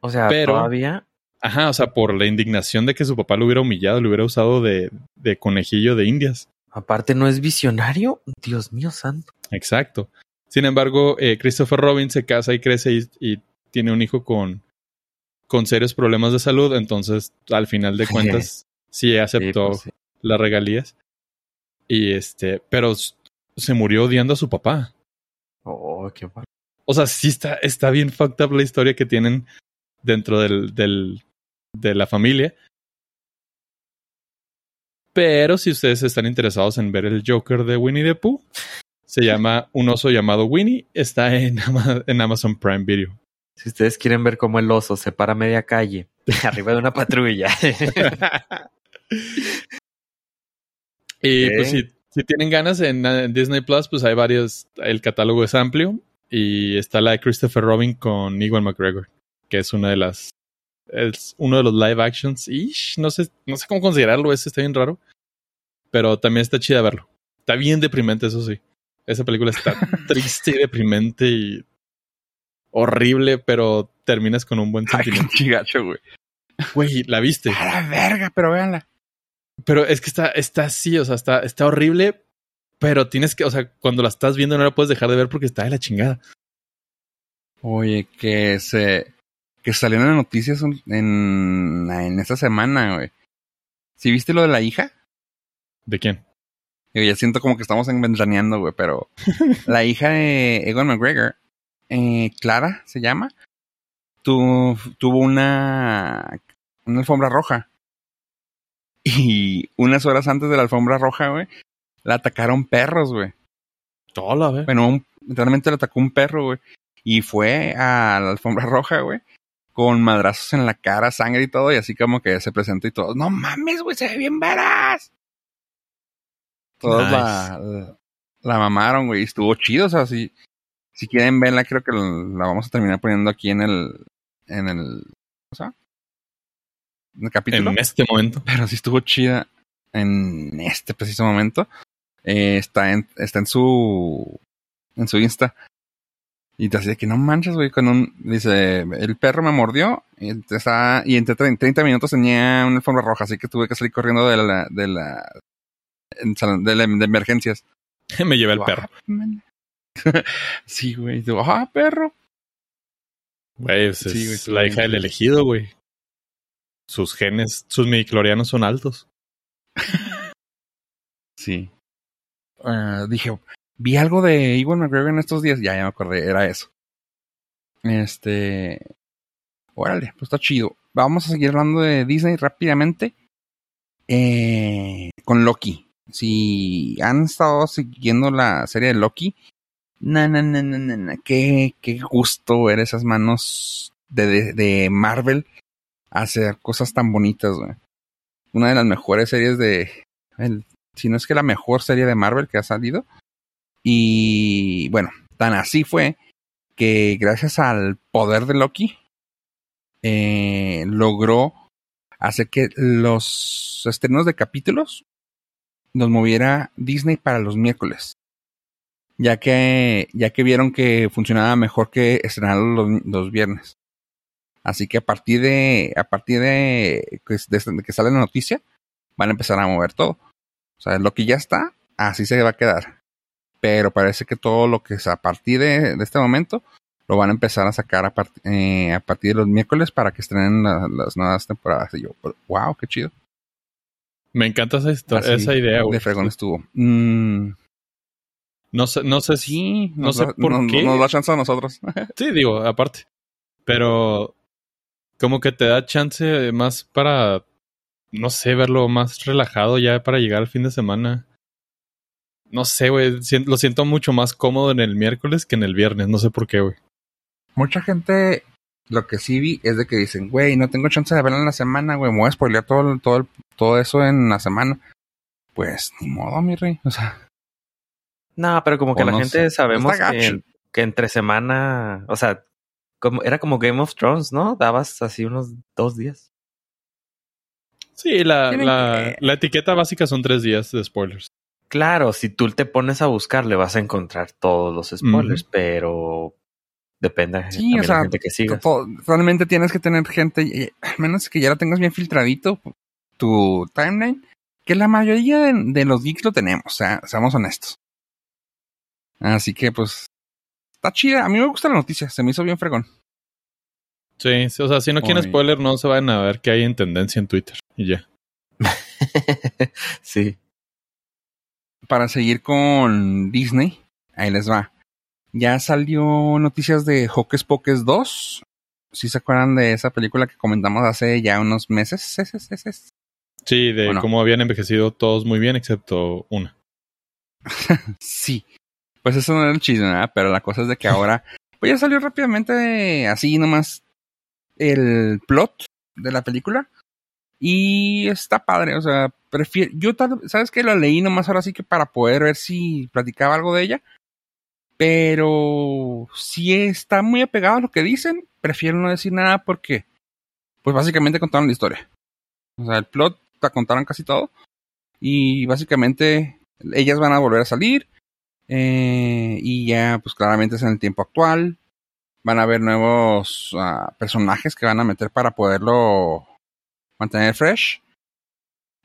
O sea, Pero- todavía. Ajá, o sea, por la indignación de que su papá lo hubiera humillado, lo hubiera usado de, de conejillo de indias. Aparte, no es visionario. Dios mío santo. Exacto. Sin embargo, eh, Christopher Robin se casa y crece y, y tiene un hijo con, con serios problemas de salud. Entonces, al final de cuentas, sí Sí, aceptó pues sí. las regalías. Y este, pero se murió odiando a su papá. Oh, qué mal. O sea, sí está, está bien fucked up la historia que tienen dentro del, del, de la familia. Pero si ustedes están interesados en ver el Joker de Winnie the Pooh, se llama Un oso llamado Winnie. Está en, en Amazon Prime Video. Si ustedes quieren ver cómo el oso se para media calle arriba de una patrulla. y pues si, si, tienen ganas en, en, Disney Plus, pues hay varios. El catálogo es amplio. Y está la de Christopher Robin con Ewan McGregor, que es una de las es uno de los live actions. Y no sé, no sé cómo considerarlo, ese está bien raro. Pero también está chida verlo. Está bien deprimente, eso sí. Esa película está triste y deprimente y horrible, pero terminas con un buen sentimiento. Ay, chigacho, güey. Güey, ¿la viste? A la verga, pero véanla. Pero es que está, está así, o sea, está, está horrible, pero tienes que, o sea, cuando la estás viendo no la puedes dejar de ver porque está de la chingada. Oye, que se que salieron en noticias en, en esta semana, güey. ¿Sí viste lo de la hija? ¿De quién? Yo ya siento como que estamos enventraneando, güey, pero la hija de Egon McGregor, eh, Clara se llama, tu, tuvo una, una alfombra roja. Y unas horas antes de la alfombra roja, güey, la atacaron perros, güey. Toda la Bueno, un, literalmente le atacó un perro, güey. Y fue a la alfombra roja, güey con madrazos en la cara, sangre y todo, y así como que se presentó y todo, no mames, güey, se ve bien veras. Todos nice. la, la, mamaron, güey, estuvo chido, o sea, si, si quieren verla, creo que la vamos a terminar poniendo aquí en el, en el, o sea, en el capítulo. En este momento. Pero sí estuvo chida en este preciso momento. Eh, está en, está en su, en su Insta. Y te de que no manches, güey, con un... Dice, el perro me mordió y, está, y entre 30 minutos tenía una alfombra roja, así que tuve que salir corriendo de la... de la... de, la, de emergencias. me llevé el wow. perro. sí, güey. Ah, perro. Güey, es, sí, es la hija del elegido, güey. Sus genes, sus midiclorianos son altos. sí. Uh, dije, vi algo de Ewan McGregor en estos días. Ya, ya me acordé, era eso. Este. Órale, pues está chido. Vamos a seguir hablando de Disney rápidamente. Eh, con Loki. Si han estado siguiendo la serie de Loki, na, na, na, na, na. Qué, qué gusto ver esas manos de, de, Marvel hacer cosas tan bonitas. Una de las mejores series de. Si no es que la mejor serie de Marvel que ha salido. Y bueno, tan así fue que gracias al poder de Loki eh, logró hacer que los estrenos de capítulos los moviera Disney para los miércoles. Ya que, ya que vieron que funcionaba mejor que estrenar los, viernes. Así que a partir de, a partir de, de, de, que sale la noticia, van a empezar a mover todo. O sea, lo que ya está, así se va a quedar pero parece que todo lo que es a partir de, de este momento lo van a empezar a sacar a, part eh, a partir de los miércoles para que estrenen la, las nuevas temporadas. Y yo, wow, qué chido. Me encanta esa, historia, esa idea. De fregón estuvo. Mm. No sé, no sé si, no sé da, por no, qué. Nos da chance a nosotros. sí, digo, aparte. Pero como que te da chance más para, no sé, verlo más relajado ya para llegar al fin de semana no sé, güey, lo siento mucho más cómodo en el miércoles que en el viernes, no sé por qué, güey. Mucha gente, lo que sí vi es de que dicen, güey, no tengo chance de verla en la semana, güey, me voy a spoilear todo, todo, todo eso en la semana. Pues ni modo, mi rey, o sea. No, pero como que la no gente sé. sabemos que, entre semana, o sea, como, era como Game of Thrones, ¿no? Dabas así unos dos días. Sí, la, la, que- la etiqueta básica son tres días de spoilers. Claro, si tú te pones a buscar, le vas a encontrar todos los spoilers, pero depende Sí, de sea, la gente que sigas. realmente tienes que tener gente, eh, al menos que ya la tengas bien filtradito, tu timeline, que la mayoría de, de los geeks lo tenemos, o sea, seamos honestos. Así que, pues, está chida. A mí me gusta la noticia, se me hizo bien fregón. Sí, sí, o sea, si no quieren spoiler, no se vayan a ver qué hay en tendencia en Twitter. Y ya. sí. Para seguir con Disney, ahí les va. Ya salió noticias de Hocus Pocus 2. ¿Sí se acuerdan de esa película que comentamos hace ya unos meses? Sí, de Bueno. cómo habían envejecido todos muy bien, excepto una. Sí. Pues eso no era el chisme, ¿verdad? Pero la cosa es de que ahora, pues ya salió rápidamente así nomás el plot de la película. Y está padre, o sea, prefiero, yo tal, sabes que lo leí nomás ahora sí que para poder ver si platicaba algo de ella. Pero si está muy apegado a lo que dicen, prefiero no decir nada porque, pues básicamente contaron la historia. O sea, el plot te contaron casi todo. Y básicamente ellas van a volver a salir. eh, y ya, pues claramente es en el tiempo actual. Van a haber nuevos ah, personajes que van a meter para poderlo mantener fresh.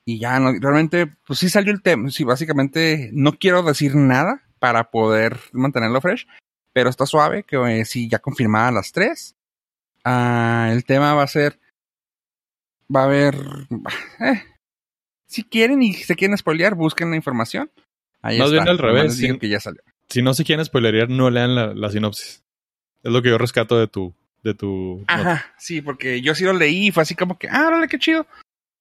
Y ya, no, realmente, pues sí salió el tema. Sí, básicamente no quiero decir nada para poder mantenerlo fresh. Pero está suave, que eh, sí, ya confirmada las tres. Ah, el tema va a ser. Va a haber. eh, si quieren y se quieren spoilear, busquen la información. Ahí Más está. bien al revés, sí. que ya salió. Si no se quieren spoilerear, no lean la, la sinopsis. Es lo que yo rescato de tu, de tu nota. Ajá, sí, porque yo sí lo leí y fue así como que, ah, órale, qué chido.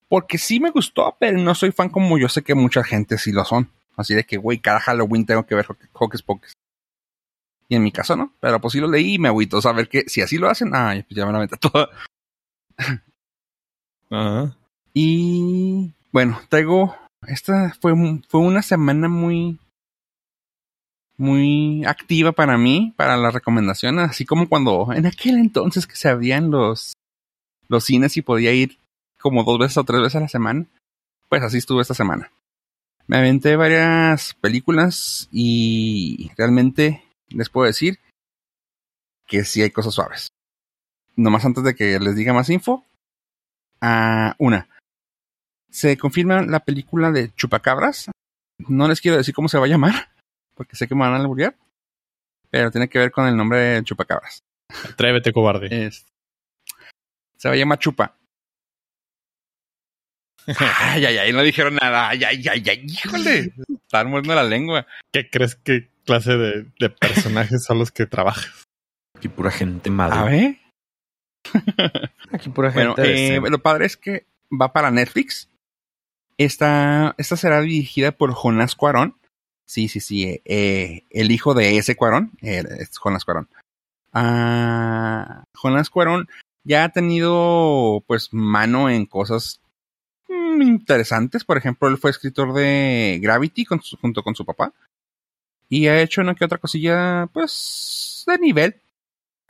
Porque sí me gustó, pero no soy fan como yo sé que mucha gente sí lo son. Así de que, güey, cada Halloween tengo que ver Ho- Hocus Pocus. Y en mi caso no, pero pues sí lo leí y me agüito saber que si así lo hacen, ay, pues ya me la meto toda. Ajá. Y bueno, traigo. Esta fue, fue una semana muy. Muy activa para mí, para las recomendaciones. Así como cuando. En aquel entonces que se abrían los. Los cines y podía ir como dos veces o tres veces a la semana. Pues así estuve esta semana. Me aventé varias películas y realmente les puedo decir que sí hay cosas suaves. Nomás antes de que les diga más info. Ah, una. Se confirma la película de Chupacabras. No les quiero decir cómo se va a llamar, porque sé que me van a alburear. Pero tiene que ver con el nombre de Chupacabras. Atrévete, cobarde. Es- se va a llamar Chupa. Ay, ay, ay, no dijeron nada. Ay, ay, ay, ay, híjole. Están muerto la lengua. ¿Qué crees que clase de, de personajes son los que trabajas? Aquí pura gente A madre. ver. Aquí pura Bueno, gente. eh, decente. lo padre es que va para Netflix. Esta, esta será dirigida por Jonás Cuarón. Sí, sí, sí. eh, eh, el hijo de ese Cuarón eh, es Jonás Cuarón. Ah, Jonás Cuarón ya ha tenido, pues, mano en cosas mm, interesantes. Por ejemplo, él fue escritor de Gravity junto con su papá. Y ha hecho una que otra cosilla, pues, de nivel.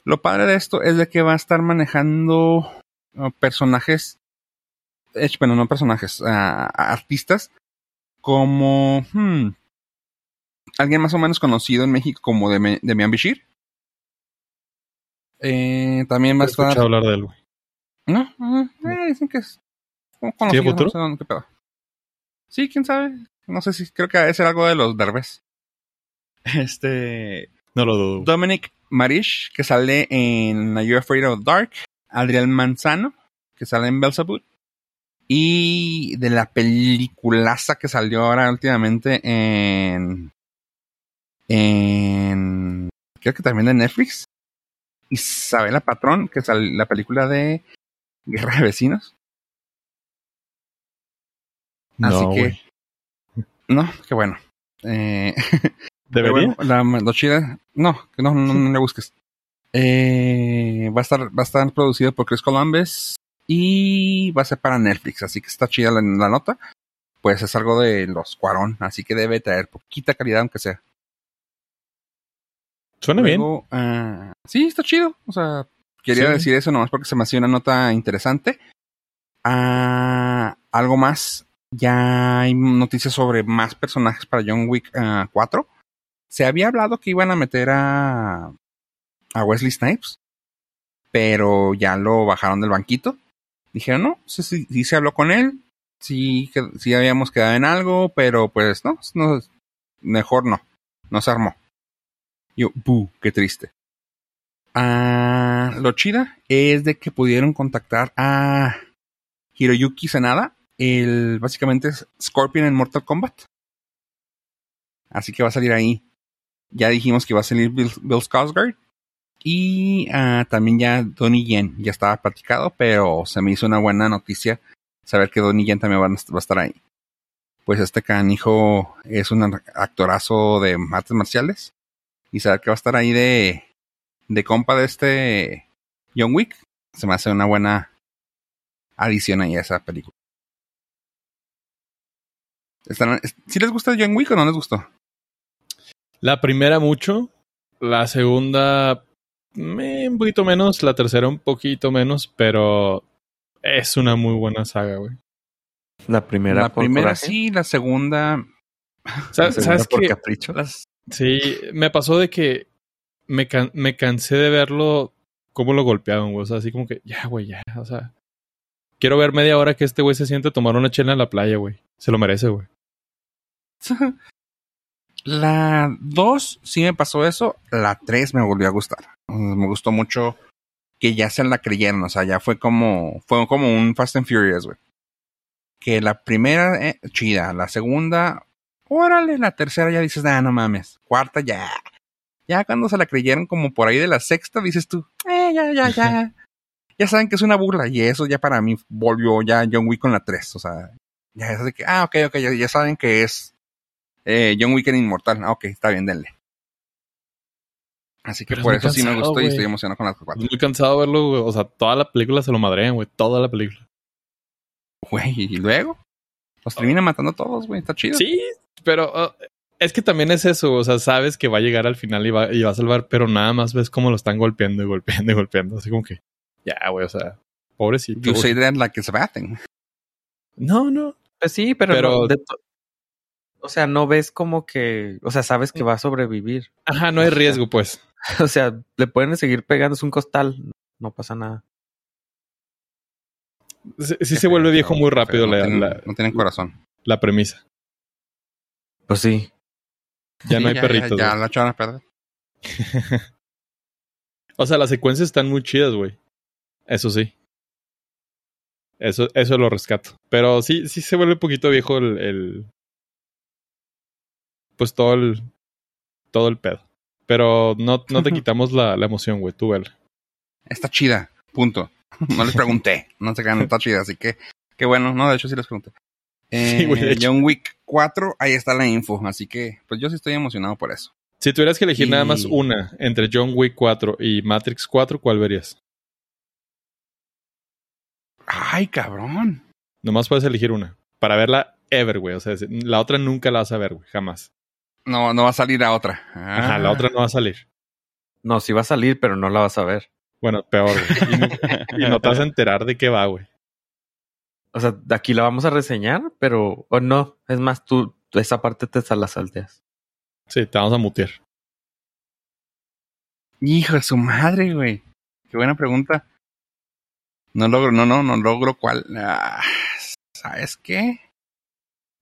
Lo padre de esto es de que va a estar manejando uh, personajes, eh, bueno, no personajes, ah, artistas como hmm, alguien más o menos conocido en México como Demi- Demian Bichir. Eh, también va a He escuchado estar. hablar de él, güey. No, mm, eh, dicen que es futuro? no sé dónde, qué pedo. Sí, quién sabe. No sé si creo que debe ser algo de los Derbez. Este. No lo dudo. Dominic Marish, que sale en Are You Afraid of the Dark. Adrián Manzano, que sale en Belzebub. Y de la peliculaza que salió ahora últimamente en. En. Creo que también de Netflix. Isabela Patrón, que sale la película de Guerra de Vecinos. Así que-. No, qué bueno. Eh, ¿Debería? bueno, la, lo chida, no, que no, no, no le busques. Eh, va a estar, va a estar producido por Chris Columbus y va a ser para Netflix, así que está chida la, la nota. Pues es algo de los Cuarón, así que debe traer poquita calidad aunque sea. Suena bien. Ah, sí, está chido. O sea, quería Sí. decir eso nomás porque se me hacía una nota interesante. Ah, algo más. Ya hay noticias sobre más personajes para John Wick ah, 4. Se había hablado que iban a meter a, a Wesley Snipes, pero ya lo bajaron del banquito. Dijeron, no, sí, sí, sí se habló con él, sí, que- sí habíamos quedado en algo, pero pues no, no mejor no, no se armó. Yo, buh, qué triste. Ah, lo chida es de que pudieron contactar a Hiroyuki Sanada, el básicamente Scorpion en Mortal Kombat. Así que va a salir ahí. Ya dijimos que va a salir Bill, Bill Skarsgård. Y ah, también ya Donnie Yen ya estaba platicado, pero se me hizo una buena noticia saber que Donnie Yen también va a estar ahí. Pues este canijo es un actorazo de artes marciales. Y saber que va a estar ahí de, de compa de este John Wick, se me hace una buena adición ahí a esa película. Están- ¿Sí les gusta John Wick o no les gustó? La primera mucho, la segunda un poquito menos, la tercera un poquito menos, pero es una muy buena saga, güey. La primera la por primera coraje, sí, la segunda. la ¿Sabes, segunda sabes por qué? capricho. Las, Sí, me pasó de que me, can- me cansé de verlo cómo lo golpeaban, güey. O sea, así como que, ya, güey, ya. O sea, quiero ver media hora que este güey se siente a tomar una chela en la playa, güey. Se lo merece, güey. la 2 sí me pasó eso. La 3 me volvió a gustar. Me gustó mucho que ya se la creyeron. O sea, ya fue como, fue como un Fast and Furious, güey. Que la primera, eh, chida. La segunda, órale. La tercera ya dices, ah, no mames. Cuarta, ya. Ya cuando se la creyeron como por ahí de la sexta, dices tú, eh, ya, ya, ya. ya saben que es una burla. Y eso ya para mí volvió ya John Wick con la 3. O sea, ya es de que, ah, ok, ok, ya, ya saben que es eh, John Wick en Inmortal. Ah, ok, está bien, denle. Así que Pero por eso sí me gustó y estoy emocionado con las cuatro. Muy cansado de verlo, güey. O sea, toda la película se lo madrean, güey. Toda la película. Güey, y luego los termina matando a todos, güey. Está chido. Sí, pero uh, es que también es eso. O sea, sabes que va a llegar al final y va, y va a salvar, pero nada más ves cómo lo están golpeando y golpeando y golpeando. Así como que, ya, güey, o sea, pobrecito. You say that like it's a bad thing. No, no. Pues sí, pero, Pero- no, de to- o sea, no ves como que, o sea, sabes que va a sobrevivir. Ajá, no hay riesgo, pues. O sea, le pueden seguir pegando, es un costal, no pasa nada. Sí, sí se vuelve viejo muy rápido no la, tienen, la, no tienen corazón. la premisa. Pues sí. Ya no hay Sí, perritos. Ya, ya la echaron a perder. O sea, las secuencias están muy chidas, güey. Eso sí. Eso, eso lo rescato. Pero sí, sí se vuelve un poquito viejo el, el- pues todo el todo el pedo. Pero no, no te quitamos la, la emoción, güey. Tú vela. Está chida. Punto. No les pregunté. No se quedan, está chida. Así que, qué bueno. No, de hecho sí les pregunté. Eh, Sí, güey. John Wick 4, ahí está la info. Así que, pues yo sí estoy emocionado por eso. Si tuvieras que elegir Y- nada más una entre John Wick 4 y Matrix 4, ¿cuál verías? Ay, cabrón. Nomás puedes elegir una. Para verla ever, güey. O sea, la otra nunca la vas a ver, güey. Jamás. No, no va a salir a otra. Ajá, la otra no va a salir. No, sí va a salir, pero no la vas a ver. Bueno, peor, güey. Y no, y no te vas a enterar de qué va, güey. O sea, de aquí la vamos a reseñar, pero, o no, es más, tú, tú esa parte te la salteas. Sí, te vamos a mutear. Hijo de su madre, güey. Qué buena pregunta. No logro, no, no, no logro cuál. Ah, ¿Sabes qué?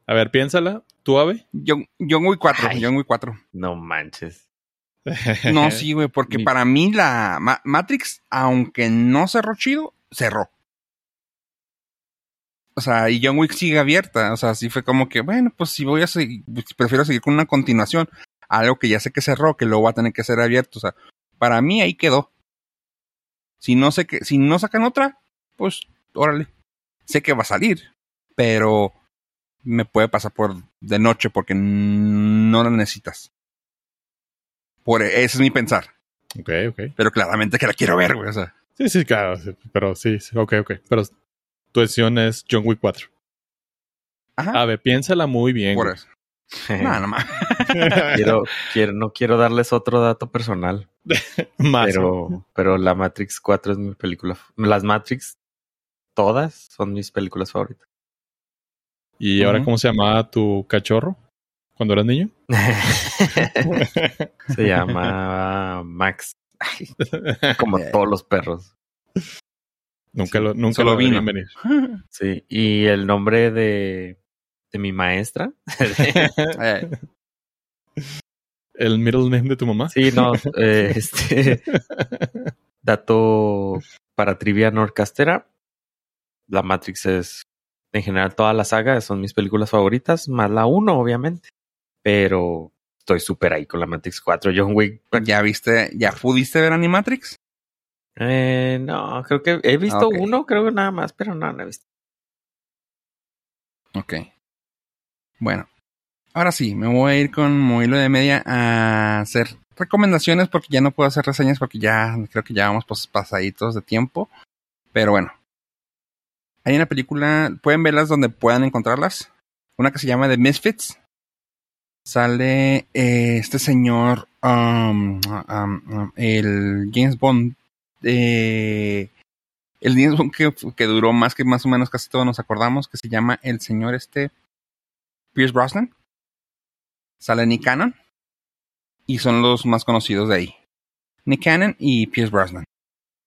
A ver, piénsala. ¿Tú, Ave? John, John Wick 4. Ay. John Wick 4. No manches. No, sí, güey, porque para mí la Ma- Matrix, aunque no cerró chido, cerró. O sea, y John Wick sigue abierta. O sea, sí fue como que, bueno, pues si voy a seguir, pues, prefiero seguir con una continuación. Algo que ya sé que cerró, que luego va a tener que ser abierto. O sea, para mí ahí quedó. Si no sé que, si no sacan otra, pues, órale. Sé que va a salir, pero me puede pasar por de noche porque no la necesitas. Por ese es mi pensar. ok, ok. Pero claramente que la quiero ver, güey. O sea, Sí, sí, claro. sí, pero sí, sí, ok, ok. Pero tu decisión es John Wick 4. ajá. A ver, piénsala muy bien. por eso. No, no más. quiero, quiero, no quiero darles otro dato personal, Más. pero, pero la Matrix 4 es mi película. Las Matrix, todas son mis películas favoritas. ¿Y ahora cómo se llamaba tu cachorro cuando eras niño? Se llama Max, como todos los perros. nunca Sí, lo, nunca lo vino. venir. Sí, y el nombre de, de mi maestra. ¿El middle name de tu mamá? sí, no, eh, este dato para trivia norcastera. La Matrix es, en general, toda la saga son mis películas favoritas, más la 1, obviamente. Pero estoy súper ahí con la Matrix 4. John Wick. ¿Ya viste, ya pudiste ver Animatrix? Eh, no, creo que he visto uno, creo que nada más, pero no, no he visto. Ok. Bueno, ahora sí, me voy a ir con Movilo de Media a hacer recomendaciones porque ya no puedo hacer reseñas porque ya creo que ya vamos pues, pasaditos de tiempo. Pero bueno, hay una película, pueden verlas donde puedan encontrarlas. Una que se llama The Misfits. Sale eh, este señor, um, um, um, el James Bond. eh, el James Bond que, duró más que más o menos casi todos nos acordamos, que se llama el señor este Pierce Brosnan. Sale Nick Cannon. Y son los más conocidos de ahí. Nick Cannon y Pierce Brosnan.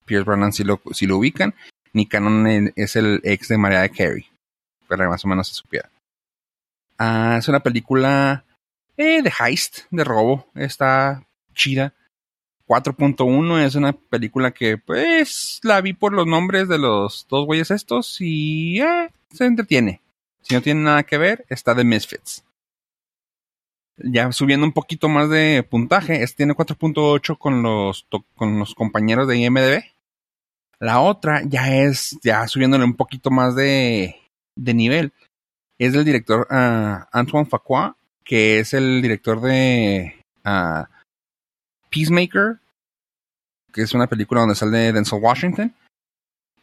Pierce Brosnan si lo, si lo ubican. Nick Cannon es el ex de María de Carey. Para que más o menos se supiera. Ah, es una película eh, de heist, de robo. Está chida. 4.1 es una película que pues la vi por los nombres de los dos güeyes estos y eh, se entretiene. Si no tiene nada que ver, está de Misfits. Ya subiendo un poquito más de puntaje, este tiene 4.8 con los, con los compañeros de IMDB. La otra ya es, ya subiéndole un poquito más de, de nivel. Es del director ah, Antoine Fuqua, que es el director de ah, Peacemaker, que es una película donde sale Denzel Washington.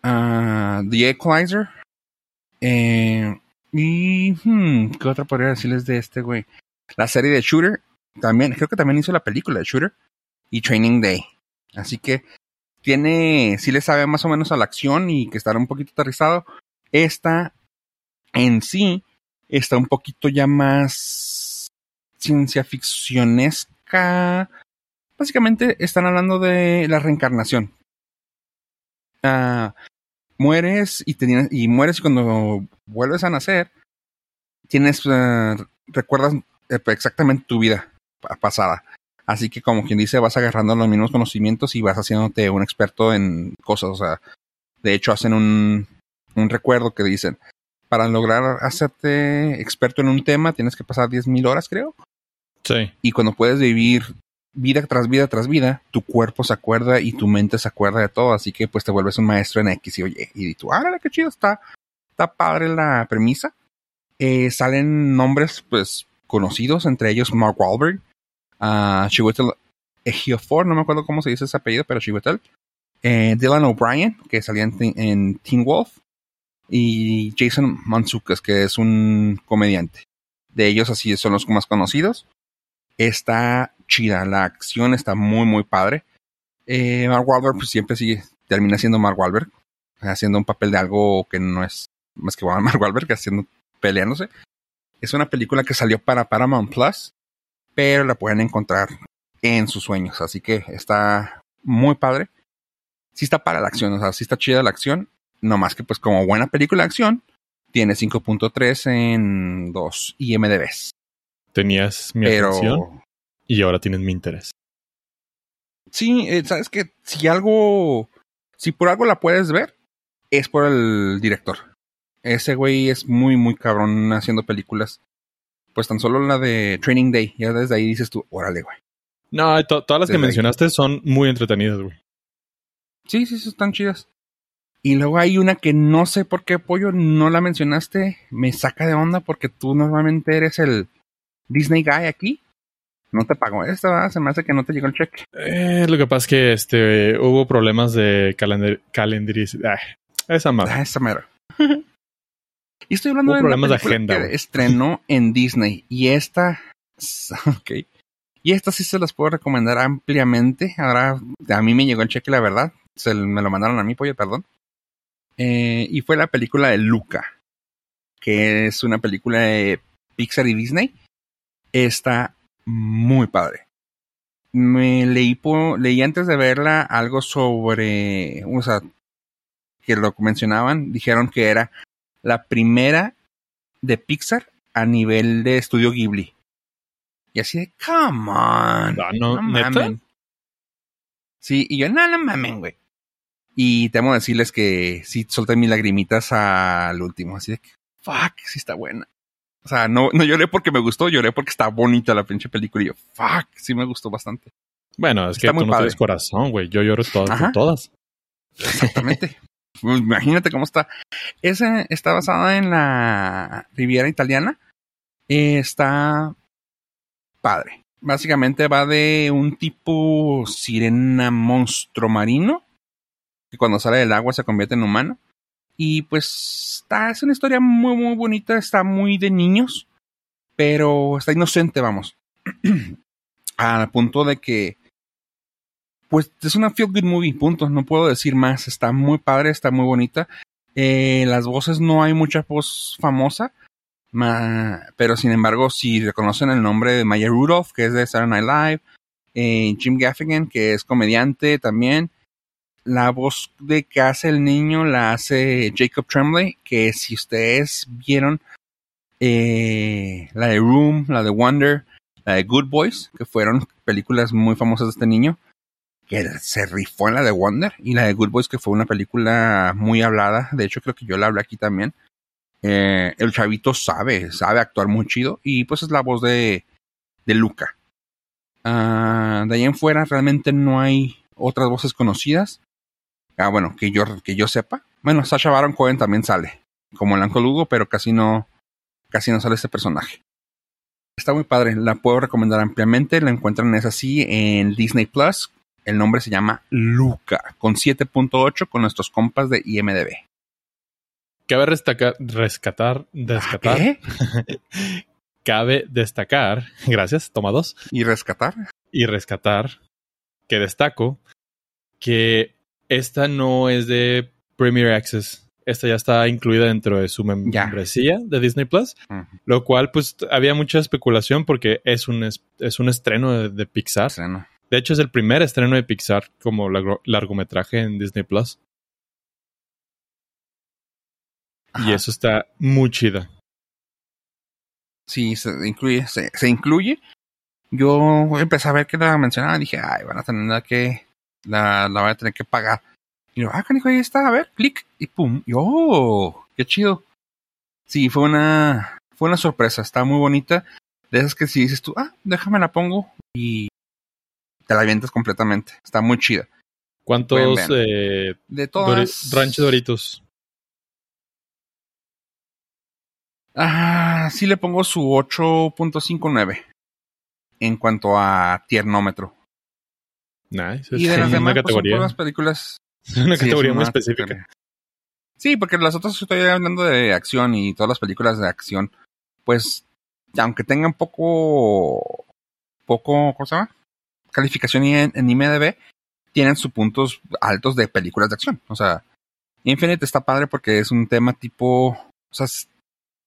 ah, The Equalizer. Eh, y, hmm, ¿qué otra podría decirles de este güey? La serie de Shooter. También, creo que también hizo la película de Shooter. Y Training Day. Así que tiene, sí le sabe más o menos a la acción y que estará un poquito aterrizado. Esta en sí está un poquito ya más ciencia ficcionesca. Básicamente están hablando de la reencarnación. Ah, mueres y, te tienes- y mueres y cuando vuelves a nacer, tienes, eh, recuerdas eh, exactamente tu vida pa- pasada. Así que como quien dice, vas agarrando los mismos conocimientos y vas haciéndote un experto en cosas. O sea, de hecho hacen un, un recuerdo que dicen, para lograr hacerte experto en un tema tienes que pasar 10.000 horas, creo. Y cuando puedes vivir vida tras vida tras vida, tu cuerpo se acuerda y tu mente se acuerda de todo. Así que pues te vuelves un maestro en X y oye, y tú, ah, qué chido está. Está padre la premisa. Eh, salen nombres pues conocidos, entre ellos Mark Wahlberg, uh, Chiwetel no me acuerdo cómo se dice ese apellido, pero Chiwetel. Eh, Dylan O'Brien, que salía en, en Teen Wolf. Y Jason Mantzoukas, que es un comediante. De ellos así son los más conocidos. Está chida, la acción está muy, muy padre. Eh, Mark Wahlberg pues siempre sigue, termina siendo Mark Wahlberg, haciendo un papel de algo que no es más que Mark Wahlberg, haciendo, peleándose. Es una película que salió para Paramount Plus, pero la pueden encontrar en sus sueños, así que está muy padre. Sí está para la acción, o sea, sí está chida la acción, no más que pues como buena película de acción, tiene 5.3 en dos IMDBs. Tenías mi Pero atención y ahora tienes mi interés. Sí, eh, sabes que si algo, si por algo la puedes ver, es por el director. Ese güey es muy, muy cabrón haciendo películas. Pues tan solo la de Training Day, ya desde ahí dices tú, órale, güey. No, to- todas las que ahí. mencionaste son muy entretenidas, güey. Sí, sí, sí, están chidas. Y luego hay una que no sé por qué, pollo, no la mencionaste. Me saca de onda porque tú normalmente eres el Disney guy aquí. No te pagó esta, ¿verdad? Se me hace que no te llegó el cheque. Eh, lo que pasa es que este hubo problemas de calendar calendarización. esa madre. Ah, esa mera. y estoy hablando Hubo de una problemas de agenda, que estrenó en Disney. Y esta, ok. Y esta sí se las puedo recomendar ampliamente. Ahora, a mí me llegó el cheque, la verdad. Se, me lo mandaron a mí, pollo, perdón. Eh, y fue la película de Luca, que es una película de Pixar y Disney. Está muy padre. Me leí, leí antes de verla algo sobre, o sea, que lo mencionaban, dijeron que era la primera de Pixar a nivel de estudio Ghibli. Y así de, come on. Ah, no, ¿neta? Sí, y yo, no, no mamen, güey. Y temo decirles que sí solté mis lagrimitas al último, así de que, fuck, sí está buena. O sea, no, no lloré porque me gustó, lloré porque está bonita la pinche película. Y yo, fuck, sí me gustó bastante. Bueno, es que Está tú muy no padre. tienes corazón, güey. Yo lloro todas, todas. Exactamente. Pues, imagínate cómo está. Esa está basada en la Riviera Italiana. Eh, está padre. Básicamente va de un tipo sirena monstruo marino que cuando sale del agua se convierte en humano. Y pues está, es una historia muy, muy bonita. Está muy de niños, pero está inocente, vamos. Al punto de que pues es una feel good movie, punto. No puedo decir más. Está muy padre, está muy bonita. Eh, las voces no hay mucha voz famosa, ma- pero sin embargo, si reconocen el nombre de Maya Rudolph, que es de Saturday Night Live, eh, Jim Gaffigan, que es comediante también. La voz de que hace el niño la hace Jacob Tremblay, que si ustedes vieron eh, la de Room, la de Wonder, la de Good Boys, que fueron películas muy famosas de este niño, que se rifó en la de Wonder y la de Good Boys, que fue una película muy hablada. De hecho, creo que yo la hablé aquí también. Eh, el chavito sabe, sabe actuar muy chido y pues es la voz de, de Luca. Ah, de ahí en fuera realmente no hay otras voces conocidas. Ah, bueno, que yo, que yo sepa. Bueno, Sasha Baron Cohen también sale, como el Uncle Hugo, pero casi no, casi no sale este personaje. Está muy padre, la puedo recomendar ampliamente. La encuentran es así en Disney Plus. El nombre se llama Luca, con 7.8 con nuestros compas de IMDB. Cabe destacar, rescatar, rescatar, ¿Qué? cabe destacar, gracias, toma dos, ¿Y rescatar? y rescatar, que destaco, que esta no es de Premier Access. Esta ya está incluida dentro de su Ya. membresía de Disney Plus, lo cual pues había mucha especulación porque es un, es, es un estreno de, de Pixar. Estreno. De hecho es el primer estreno de Pixar como largo- largometraje en Disney Plus. Y eso está muy chida. Sí, se incluye, se, se incluye. Yo empecé a ver que la mencionaban y dije, ay, van a tener que, la, la van a tener que pagar. Y yo, ah, canijo, ahí está, a ver, clic, y pum, y oh, qué chido. Sí, fue una, fue una sorpresa, está muy bonita. De esas que si dices tú, ah, déjame la pongo y te la avientas completamente. Está muy chida. ¿Cuántos eh, De Dori- todas. Rancho Doritos? Ah, sí le pongo su 8.59 en cuanto a tiernómetro. Nice. Y de las demás, pues, son puras películas. es una Sí, categoría muy específica. categoría. Sí, porque las otras estoy hablando de acción y todas las películas de acción, pues, aunque tengan poco, poco, ¿cómo se llama? Calificación en, en IMDb, tienen sus puntos altos de películas de acción. O sea, Infinite está padre porque es un tema tipo, o sea,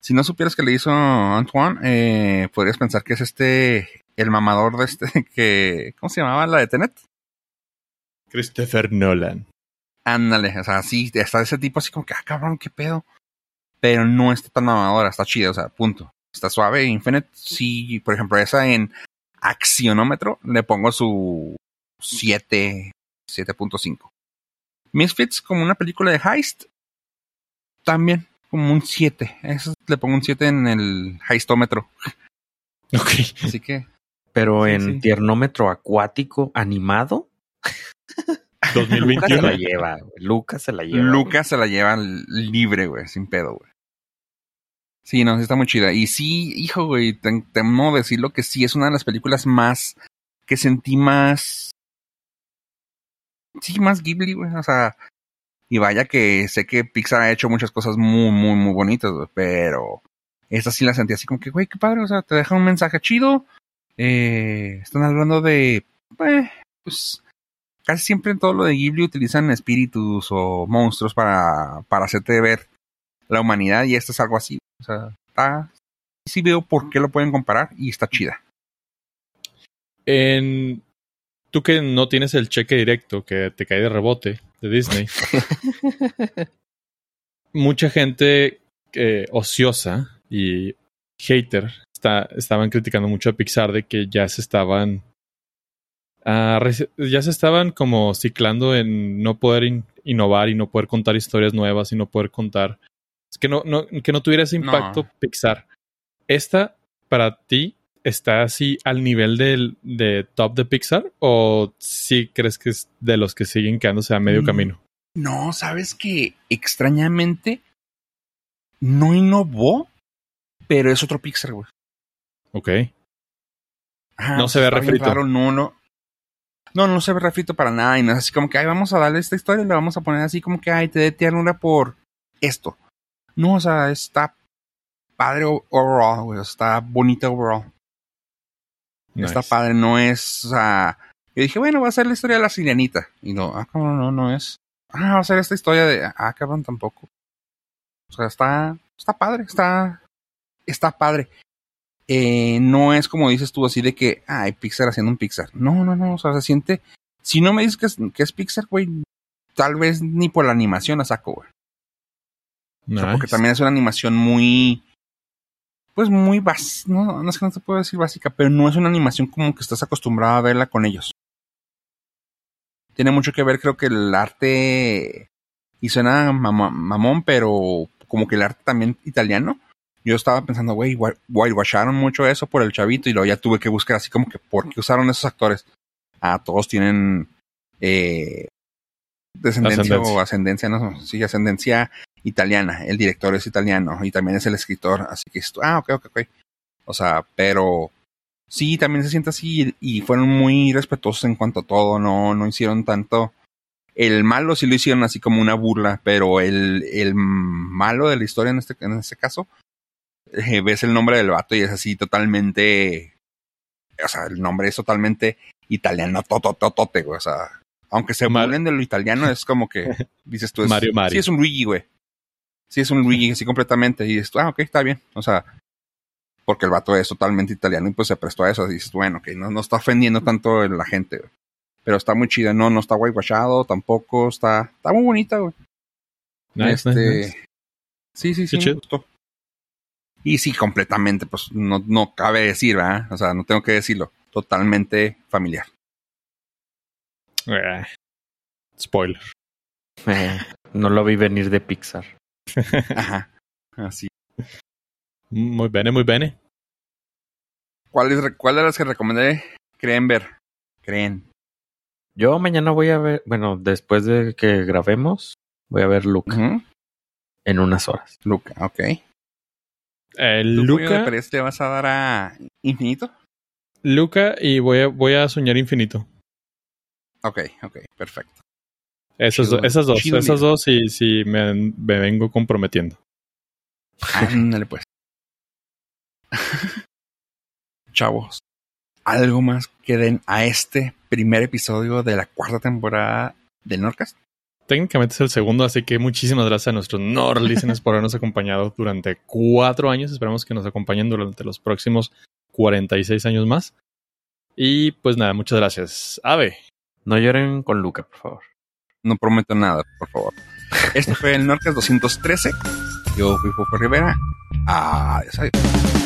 si no supieras que le hizo Antoine, eh, podrías pensar que es este, el mamador de este, que, ¿cómo se llamaba? La de Tenet. Christopher Nolan. Ándale, o sea, sí, está ese tipo así como que, ah, cabrón, qué pedo. Pero no está tan mamadora, está chida, o sea, punto. Está suave. Infinite, sí, por ejemplo, esa en accionómetro le pongo su 7, 7.5. Misfits, como una película de heist, también como un 7. Eso le pongo un 7 en el heistómetro. Ok. Así que, Pero Sí, en sí. tiernómetro acuático animado, Lucas se 2021. la lleva. güey. Lucas se la lleva. Lucas se la lleva libre, güey, sin pedo, güey. Sí, no, sí está muy chida. Y sí, hijo, güey, te- temo decirlo que sí es una de las películas más que sentí más. Sí, más Ghibli, güey. O sea, y vaya que sé que Pixar ha hecho muchas cosas muy, muy, muy bonitas, güey, pero esta sí la sentí así como que, güey, qué padre, o sea, te deja un mensaje chido. Eh, están hablando de, eh, pues, casi siempre en todo lo de Ghibli utilizan espíritus o monstruos para, para hacerte ver la humanidad y esto es algo así. O sea, está, sí veo por qué lo pueden comparar y está chida. En tú que no tienes el cheque directo que te cae de rebote de Disney, mucha gente eh, ociosa y hater está, estaban criticando mucho a Pixar de que ya se estaban ah, ya se estaban como ciclando en no poder in- innovar y no poder contar historias nuevas y no poder contar es que no, no que no tuviera ese No. impacto Pixar ¿Esta para ti está así al nivel del, de top de Pixar? ¿O sí crees que es de los que siguen quedándose a medio Mm. camino? No, sabes que extrañamente no innovó, pero es otro Pixar, güey. Ok. Ajá, No se ve refrito. raro, no, no. No, no se ve refrito para nada. Y no es así como que, ay, vamos a darle esta historia y le vamos a poner así como que, ay, te dé ternura por esto. No, o sea, está padre overall, güey. Está bonita overall. Está padre, no es, o sea, yo dije, bueno, va a ser la historia de la sirenita. Y no, ah, cabrón, no, no es. Ah, va a ser esta historia de, ah, cabrón, tampoco. O sea, está, está padre, está, está padre. Eh, no es como dices tú, así de que, ay, Pixar haciendo un Pixar. No, no, no, o sea, se siente, si no me dices que es, que es Pixar, güey, tal vez ni por la animación la saco, güey. O sea, porque también es una animación muy. Pues muy básica. No, no es que no te puedo decir básica, pero no es una animación como que estás acostumbrado a verla con ellos. Tiene mucho que ver, creo que el arte. Y suena mamón, pero como que el arte también italiano. Yo estaba pensando, güey, whitewasharon mucho eso por el chavito y luego ya tuve que buscar así como que por qué usaron esos actores. Ah, todos tienen eh, descendencia Ascendencia. o ascendencia, no, sí, ascendencia italiana. El director es italiano y también es el escritor, así que esto, ah, ok, ok, ok. O sea, pero sí, también se siente así y, y fueron muy respetuosos en cuanto a todo, no, no hicieron tanto. El malo sí lo hicieron así como una burla, pero el, el malo de la historia en este, en este caso, eh, ves el nombre del vato y es así totalmente, o sea, el nombre es totalmente italiano, totototote, güey, o sea, aunque se Mar- burlen de lo italiano, es como que dices tú, es, Mario Mario. sí es un Luigi, güey. Sí es un Luigi, así completamente, y dices tú, ah, ok, está bien, o sea, porque el vato es totalmente italiano y pues se prestó a eso, y dices, bueno, ok, no, no está ofendiendo tanto a la gente, güey. Pero está muy chida, no, no está whitewashado, tampoco, está, está muy bonita, güey. Nice, este, nice, nice. Sí, sí, sí, Qué me chido. gustó. Y sí, completamente, pues no, no cabe decir, ¿verdad? O sea, no tengo que decirlo. Totalmente familiar. Eh, Spoiler. Eh, no lo vi venir de Pixar. Ajá. Así. Muy bene, muy bene. ¿Cuál, es, ¿Cuál de las que recomendé creen ver? Creen. Yo mañana voy a ver, bueno, después de que grabemos, voy a ver Luca en unas horas. Luca, ok. El ¿Tu puño de Luca, Pérez le vas a dar a Infinito? Luca y voy a, voy a soñar infinito. Ok, ok, perfecto. Esas, Chido, do- esas dos, chido esas dos sí, sí me, me vengo comprometiendo. Ándale, pues. Chavos, ¿algo más que den a este primer episodio de la cuarta temporada del Norcast? Técnicamente es el segundo, así que muchísimas gracias a nuestros Nord listeners por habernos acompañado durante cuatro años. Esperamos que nos acompañen durante los próximos 46 años más. Y pues nada, muchas gracias. Ave. No lloren con Luca, por favor. No prometo nada, por favor. Este fue el Norcast 213. Yo fui Fofo Rivera. Adiós, adiós.